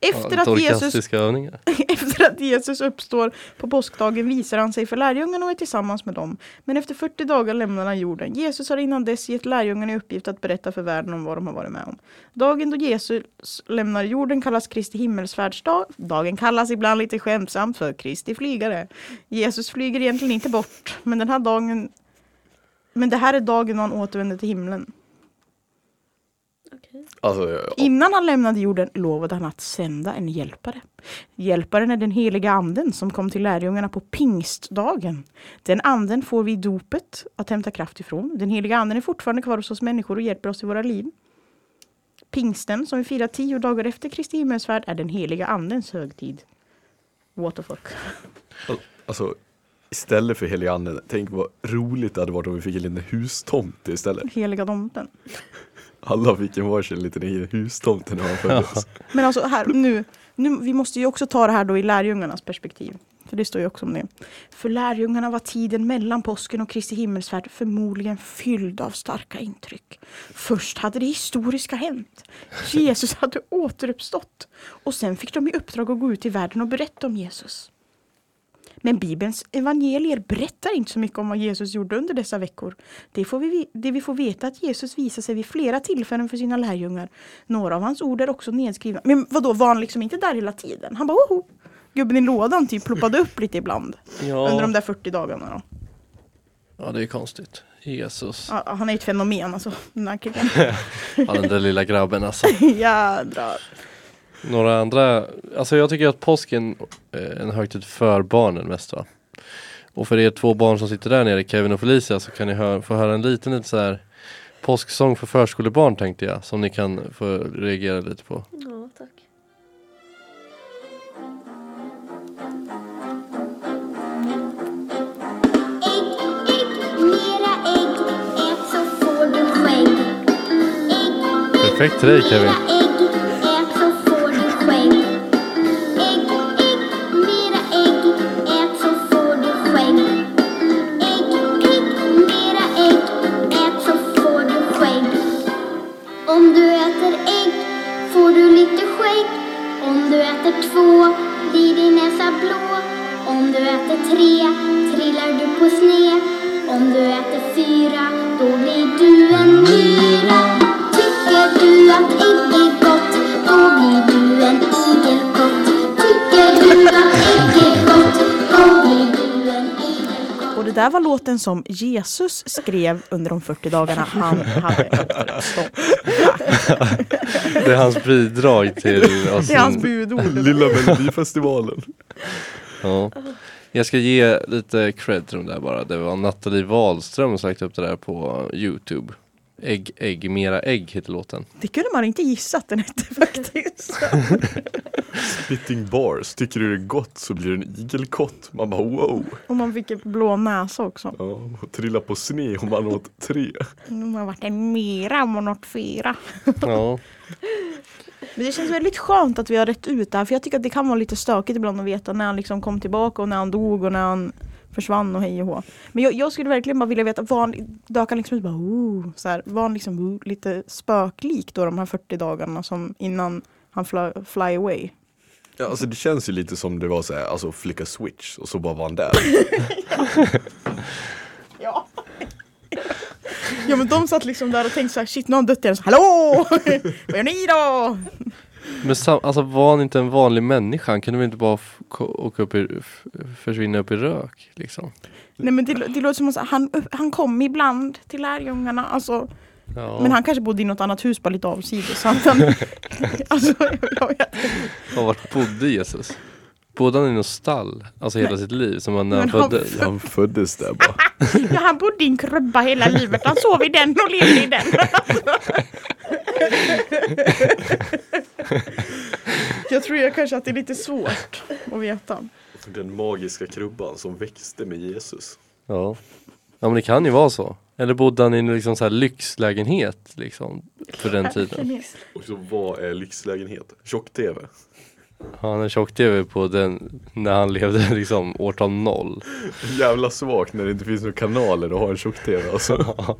Efter Ja, att, Jesus, övningar. efter att Jesus uppstår på påskdagen visar han sig för lärjungarna och är tillsammans med dem. Men efter 40 dagar lämnar han jorden. Jesus har innan dess gett lärjungarna i uppgift att berätta för världen om vad de har varit med om. Dagen då Jesus lämnar jorden kallas Kristi himmelsfärdsdag. Dagen kallas ibland lite skämtsamt för Kristi flygare. Jesus flyger egentligen inte bort, men den här dagen men det här är dagen då han återvänder till himlen. Alltså, ja. Innan han lämnade jorden lovade han att sända en hjälpare. Hjälparen är den heliga anden som kom till lärjungarna på pingstdagen. Den anden får vi i dopet att hämta kraft ifrån. Den heliga anden är fortfarande kvar hos oss människor och hjälper oss i våra liv. Pingsten, som vi firar tio dagar efter Kristi himmelsfärd, är den heliga andens högtid. What the fuck. alltså istället för heliga anden, tänk vad roligt det hade varit om vi fick en liten hustomte istället. Heliga domten. Alla fick en varsin liten egen hustomte när man föddes. Men alltså här, nu, nu, vi måste ju också ta det här då i lärjungarnas perspektiv. För det står ju också om det. För lärjungarna var tiden mellan påsken och Kristi himmelsfärd förmodligen fylld av starka intryck. Först hade det historiska hänt. Jesus hade återuppstått. Och sen fick de i uppdrag att gå ut i världen och berätta om Jesus. Men Bibelns evangelier berättar inte så mycket om vad Jesus gjorde under dessa veckor. Det, får vi, det vi får veta är att Jesus visade sig vid flera tillfällen för sina lärjungar. Några av hans ord är också nedskrivna. Men vadå, var han liksom inte där hela tiden? Han bara woho! Gubben i lådan typ ploppade upp lite ibland. Under de Ja, där 40 dagarna då. ja det är konstigt. Jesus. Ja, han är ett fenomen alltså. Den här killen. Ja, den där lilla grabben alltså. Jädrar. Några andra, alltså jag tycker att påsken är en högtid för barnen mest va. Och för er två barn som sitter där nere, Kevin och Felicia, så kan ni hö- få höra en liten, liten så här påsksång för förskolebarn tänkte jag, som ni kan få reagera lite på. Ja, tack. Perfekt till dig Kevin. Äter två blir din näsa blå. Om du äter tre trillar du på sned. Om du äter fyra då blir du en myra. Tycker du att ägg är gott då blir du en igelkott. Tycker du att Och det där var låten som Jesus skrev under de 40 dagarna han hade återuppstått. Det är hans bidrag till oss. Det är hans budord. Lilla Melodifestivalen. Ja. Jag ska ge lite cred till dem där bara. Det var Nathalie Wahlström som lagt upp det där på Youtube. Ägg, ägg, mera ägg heter låten. Det kunde man inte gissa att den hette faktiskt. Spitting bars, tycker du det är gott så blir det en igelkott. Man bara wow. Och man fick en blå näsa också. Ja, och trilla på sne om man åt tre. Man har varit en mera om man åt fyra. Ja. Men det känns väldigt skönt att vi har rätt ut det här. För jag tycker att det kan vara lite stökigt ibland att veta när han liksom kom tillbaka och när han dog och när han försvann och hej och hå. Men jag, jag skulle verkligen bara vilja veta, var han, dök han liksom ut bara oh, så här, var han liksom oh, lite spöklik då de här 40 dagarna som innan han fly, fly away? Ja, alltså det känns ju lite som det var så här, alltså flicka switch och så bara var han där. Ja. ja men de satt liksom där och tänkte så här, shit nu har han dött igen. Så, Hallå! Vad gör ni då? Men sam, alltså var han inte en vanlig människa? Han kunde väl inte bara åka upp i, försvinna upp i rök liksom? Nej men det, det låter som att han, han kom ibland till lärjungarna. Alltså, Ja. Men han kanske bodde i något annat hus bara lite avsides. alltså, jag vet. Och vart bodde Jesus? Bodde han i något stall? Alltså hela sitt liv? Som han när han han föddes? Han föddes där bara. Ja, han bodde i en krubba hela livet. Han sov i den och levde i den. jag tror jag kanske att det är lite svårt att veta. Den magiska krubban som växte med Jesus. Ja. ja men det kan ju vara så. Eller bodde han i en liksom så här lyxlägenhet liksom för den tiden? Och så vad är lyxlägenhet? Tjock-tv? Ja, han har tjock-tv på den när han levde liksom årtal noll. Jävla svagt när det inte finns några kanaler att ha en tjock-tv alltså.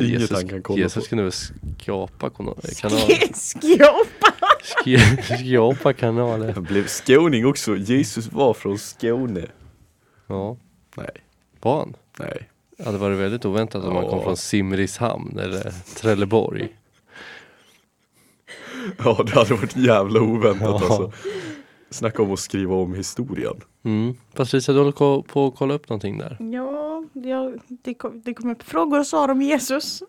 Inget Jesus, han kan kolla Jesus på. kunde väl skapa kana- kanaler. Skåpa! Sk- Skapa kanaler. Han blev skåning också. Jesus var från Skåne. Ja, Nej, var han? nej. Det hade varit väldigt oväntat om han kom Ja. från Simrishamn eller Trelleborg. Ja, det hade varit jävla oväntat Ja. alltså. Snacka om att skriva om historien. Mm. Patricia, du håller på att kolla upp någonting där. Ja, det, det, kom, det kom upp frågor och svar om Jesus.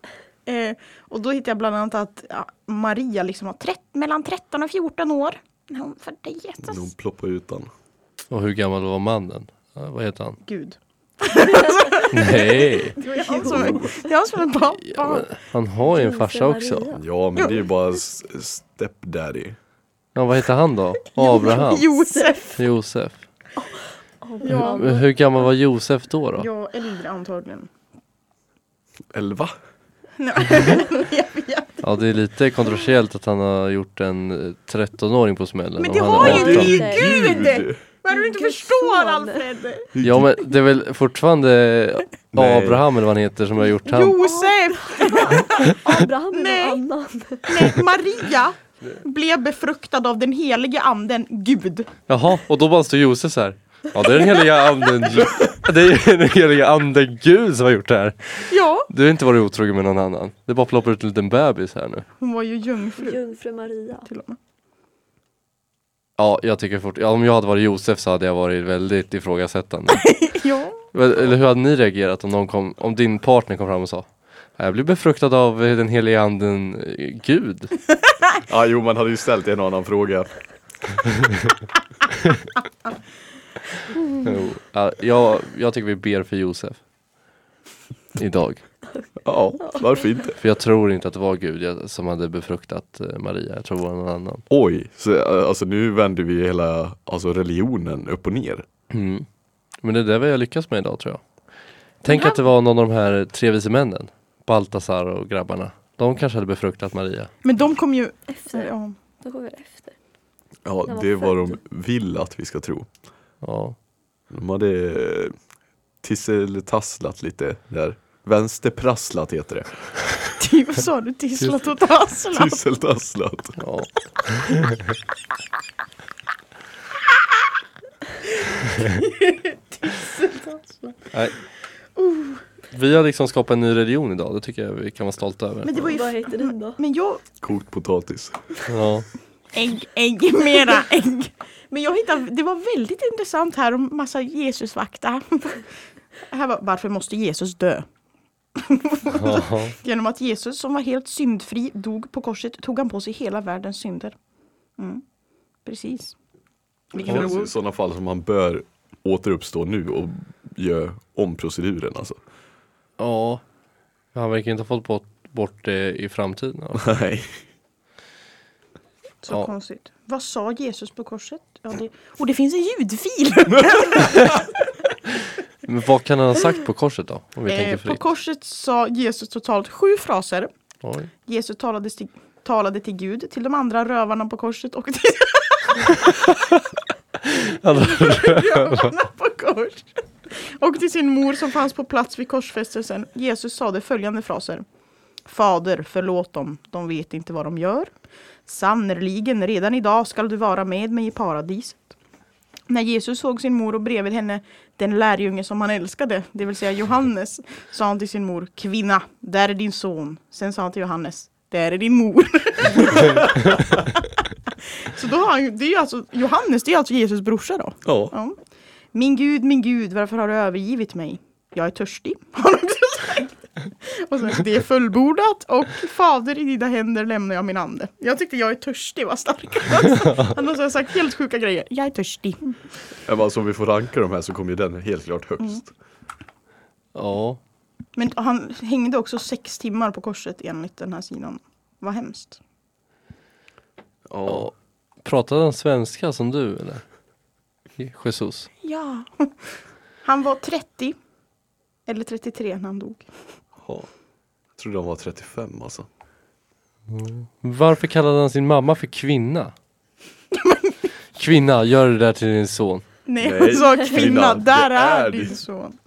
Eh, och då hittade jag bland annat att ja, Maria liksom var trett, mellan 13 och 14 år när hon födde När Jesus. hon ploppade ut den. Och hur gammal var mannen? Vad heter han? Gud. Nej! Det var han som, det var han som är pappa. Ja, men han har ju en farsa också. Ja, men det är ju bara stepdaddy. Ja, vad heter han då? Abraham? Josef. Josef. Ja. Men hur gammal var Josef då? då? Ja, äldre antagligen. Elva? Ja, det är lite kontroversiellt att han har gjort en eh, 13-åring på smällen. Men det han har är ju 18. du ju Gud! Vad du inte förstår. Alfred! Ja, men det är väl fortfarande Nej. Abraham eller vad han heter som har gjort han. Josef! Abraham är Nej. någon annan. Nej, Maria blev befruktad av den helige anden Gud. Jaha, och då bara står Josef så här. Ja, det är den heliga anden. Det är den heliga anden Gud som har gjort det här. Ja, Du har inte varit otrogen med någon annan. Det bara ploppar ut en liten bebis här nu. hon var ju jungfru Jungfru Maria. till och med. Ja, jag tycker fort, ja, om jag hade varit Josef så hade jag varit väldigt ifrågasättande. Ja, Eller hur hade ni reagerat om, någon kom, om din partner kom fram och sa Jag blir befruktad av eh, den heliga anden eh, Gud. Ja, jo, man hade ju ställt en annan fråga. Jo, ja, jag, jag tycker vi ber för Josef. Idag. Ja, varför inte? För jag tror inte att det var Gud som hade befruktat eh, Maria. Jag tror det var någon annan. Oj, så, eh, alltså nu vänder vi hela alltså, religionen upp och ner. Mm. Men det är det vi har lyckats med idag tror jag. Tänk att det var någon av de här tre vise männen. Baltasar och grabbarna. De kanske hade befruktat Maria. men de kom ju... Efter. Ja. Går vi efter. Ja, var det är vad de vill att vi ska tro. Ja. De hade eh, tisseltasslat lite där. Vänsterprasslat heter det. Vad sa du? Tisslat och tasslat? Tisseltasslat. ja. Nej. Vi har liksom skapat en ny religion idag. Det tycker jag vi kan vara stolta över. Men det var ju... Vad heter den då? Men jag... Kokt potatis. Ja. Ägg, ägg, mera ägg. Men jag hittade, det var väldigt intressant här om massa Jesusvakta. Här var, varför måste Jesus dö? Genom att Jesus som var helt syndfri dog på korset tog han på sig hela världens synder. Mm. Precis. Det Vilken i sådana fall som man bör återuppstå nu och göra om proceduren alltså. ja. Han verkar inte ha fått bort, bort det i framtiden. Ja. Nej. Så Ja. konstigt. Vad sa Jesus på korset? Ja, det, och det finns en ljudfil! Men vad kan han ha sagt på korset då? Om vi eh, tänker på korset sa Jesus totalt sju fraser. Oj. Jesus talade till, talade till Gud, till de andra rövarna på korset och till rövarna på korset. och till sin mor som fanns på plats vid korsfästelsen. Jesus sade följande fraser. Fader, förlåt dem, de vet inte vad de gör. Sannerligen, redan idag skall du vara med mig i paradiset. När Jesus såg sin mor och bredvid henne den lärjunge som han älskade, det vill säga Johannes, sa han till sin mor, kvinna, där är din son. Sen sa han till Johannes, där är din mor. Så då har han, det är alltså, Johannes, det är alltså Jesus brorsa då. Ja. Ja. Min Gud, min Gud, varför har du övergivit mig? Jag är törstig, har han också sagt. Och så, det är fullbordat och Fader i dina händer lämnar jag min ande. Jag tyckte jag är törstig var starkast. Han har sagt helt sjuka grejer. Jag är törstig. Ja, men Alltså om vi får ranka de här så kommer ju den helt klart högst. Ja. Men han hängde också sex timmar på korset enligt den här sidan. Vad hemskt. Ja. Pratade han svenska som du eller? Jesus. Ja. Han var 30. Eller 33 när han dog. Ja. Jag trodde de var 35 alltså. Varför kallade han sin mamma för kvinna? Kvinna, gör det där till din son. Nej, Nej, han sa kvinna, kvinna, där det är är din son.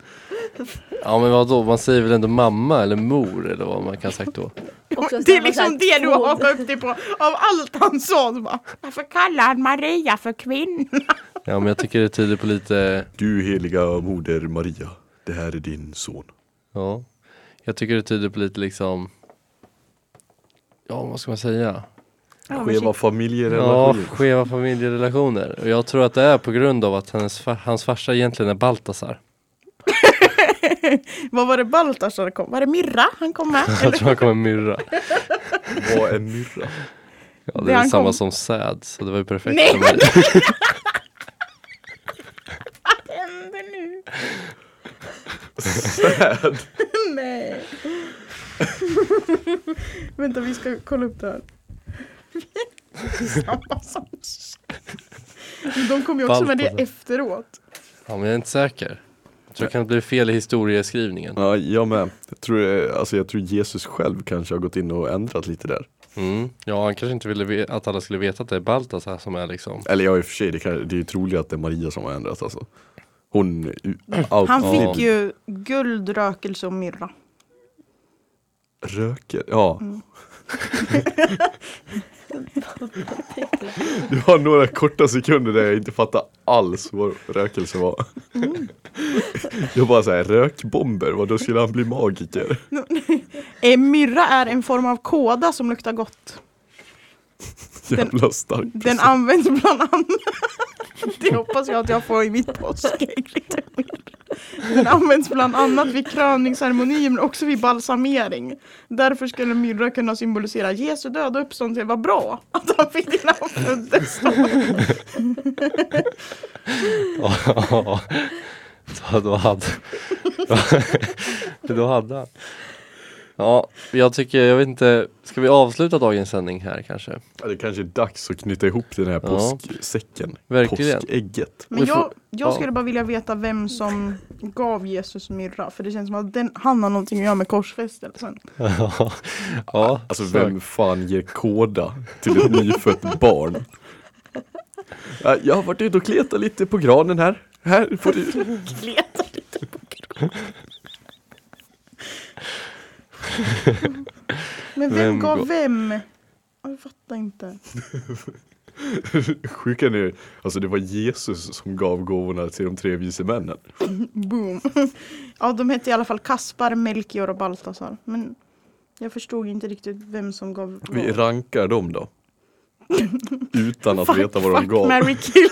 Ja men vadå, man säger väl ändå mamma eller mor eller vad man kan ha sagt då. Också Det är liksom det du två- hakar upp dig på. Av allt han sa så bara, varför kallar han Maria för kvinna? Ja men jag tycker det tyder på lite, Du heliga moder Maria, det här är din son. ja. Jag tycker det tyder på lite liksom, ja vad ska man säga? Skeva Ja, familjerelationer. skeva familjerelationer. Och jag tror att det är på grund av att hennes, hans farsa egentligen är Baltasar. Vad var det Baltasar kom? Var det Myrra han kom med? Jag tror han kommer myrra. Vad är myrra? Ja, Det det är samma kom- som säd, så det var ju perfekt Nej, för mig. Vad händer nu? Säd. Nej. Vänta, vi ska kolla upp det här. Samma som Men De kom ju också med det Baltasar. efteråt. Ja men jag är inte säker. Jag tror det kan bli fel i historieskrivningen. Ja, jag med. Jag tror, eh, alltså, jag tror Jesus själv kanske har gått in och ändrat lite där. Mm. Ja han kanske inte ville ve- att alla skulle veta att det är Baltasar som är liksom Eller ja, i och för sig, det, kan, det är ju troligt att det är Maria som har ändrat alltså. Hon... Out, Han Ja. fick ju guld, rökelse och myrra. Röker, ja. Mm. Det var några korta sekunder där jag inte fattade alls vad rökelse var. Jag bara såhär, rökbomber, vad då skulle han bli magiker? Myrra är en form av kåda som luktar gott. Jävla stark. Den används bland annat Det hoppas jag att jag får i mitt påskägg. Den används bland annat vid kröningsceremonier men också vid balsamering. Därför skulle myrra kunna symbolisera Jesu död och uppståndelse. Vad bra att han fick när han föddes. Då hade Då hade han Ja, jag tycker, jag vet inte, ska vi avsluta dagens sändning här kanske? Ja, det kanske är dags att knyta ihop den här Ja. påsksäcken. Verkligen. Påskägget. Men jag, jag ja. skulle bara vilja veta vem som gav Jesus myrra. För det känns som att den, han har någonting att göra med korsfästelsen. Ja, ja Alltså så- vem fan ger kåda till ett nyfött barn? Ja, Jag har varit ute och kletat lite på granen här. Här får du... Kleta lite på kroppen. Men vem, Vem gav vem? Jag fattar inte. Sjuka nu, alltså det var Jesus som gav gåvorna till de tre vise männen. Boom. Ja, de hette i alla fall Kaspar, Melchior och Baltasar. Men jag förstod inte riktigt vem som gav Vi vad. rankar dem då. Utan att Fuck, veta vad de fuck, gav. marry, kill.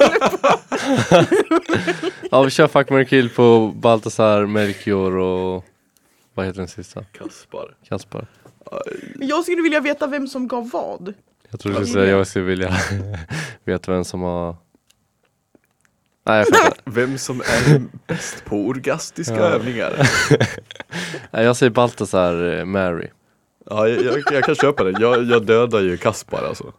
Ja vi kör Fuck, marry, kill på Baltasar, Melchior och Vad heter den sista? Kaspar. Kaspar Jag skulle vilja veta vem som gav vad. Jag tror du skulle säga jag skulle vilja veta vem som har Nej jag fattar Vem som är bäst på orgastiska Ja. övningar. Nej, jag säger Baltasar, eh, Mary Ja, jag, jag, jag kan köpa det. Jag, jag dödar ju Kaspar alltså. Ja,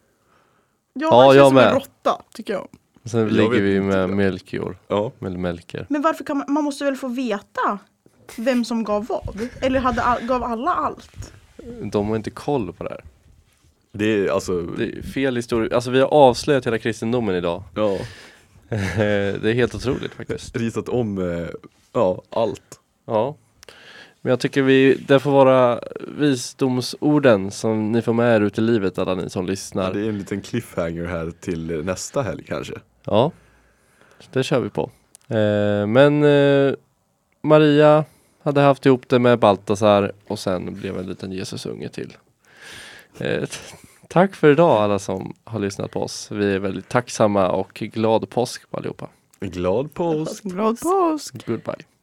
Ja, han jag känns som en med. råtta, tycker jag. Sen Jag ligger vi med. Melchior Ja. Eller Melker Men varför kan man, man måste väl få veta vem som gav vad? Eller hade, all- gav alla allt? De har inte koll på det här Det är alltså, Det är fel historia, alltså vi har avslöjat hela kristendomen idag ja. Det är helt otroligt faktiskt Ritat om eh, Ja, allt. Ja. Men jag tycker vi, det får vara visdomsorden som ni får med er ut i livet alla ni som Ja, lyssnar. det är en liten cliffhanger här till nästa helg kanske. Ja, det kör vi på. Eh, men eh, Maria hade haft ihop det med Baltasar och sen blev en liten Jesusunge till. Eh, tack för idag alla som har lyssnat på oss. Vi är väldigt tacksamma och glad påsk på allihopa. Glad påsk! Glad påsk! Goodbye.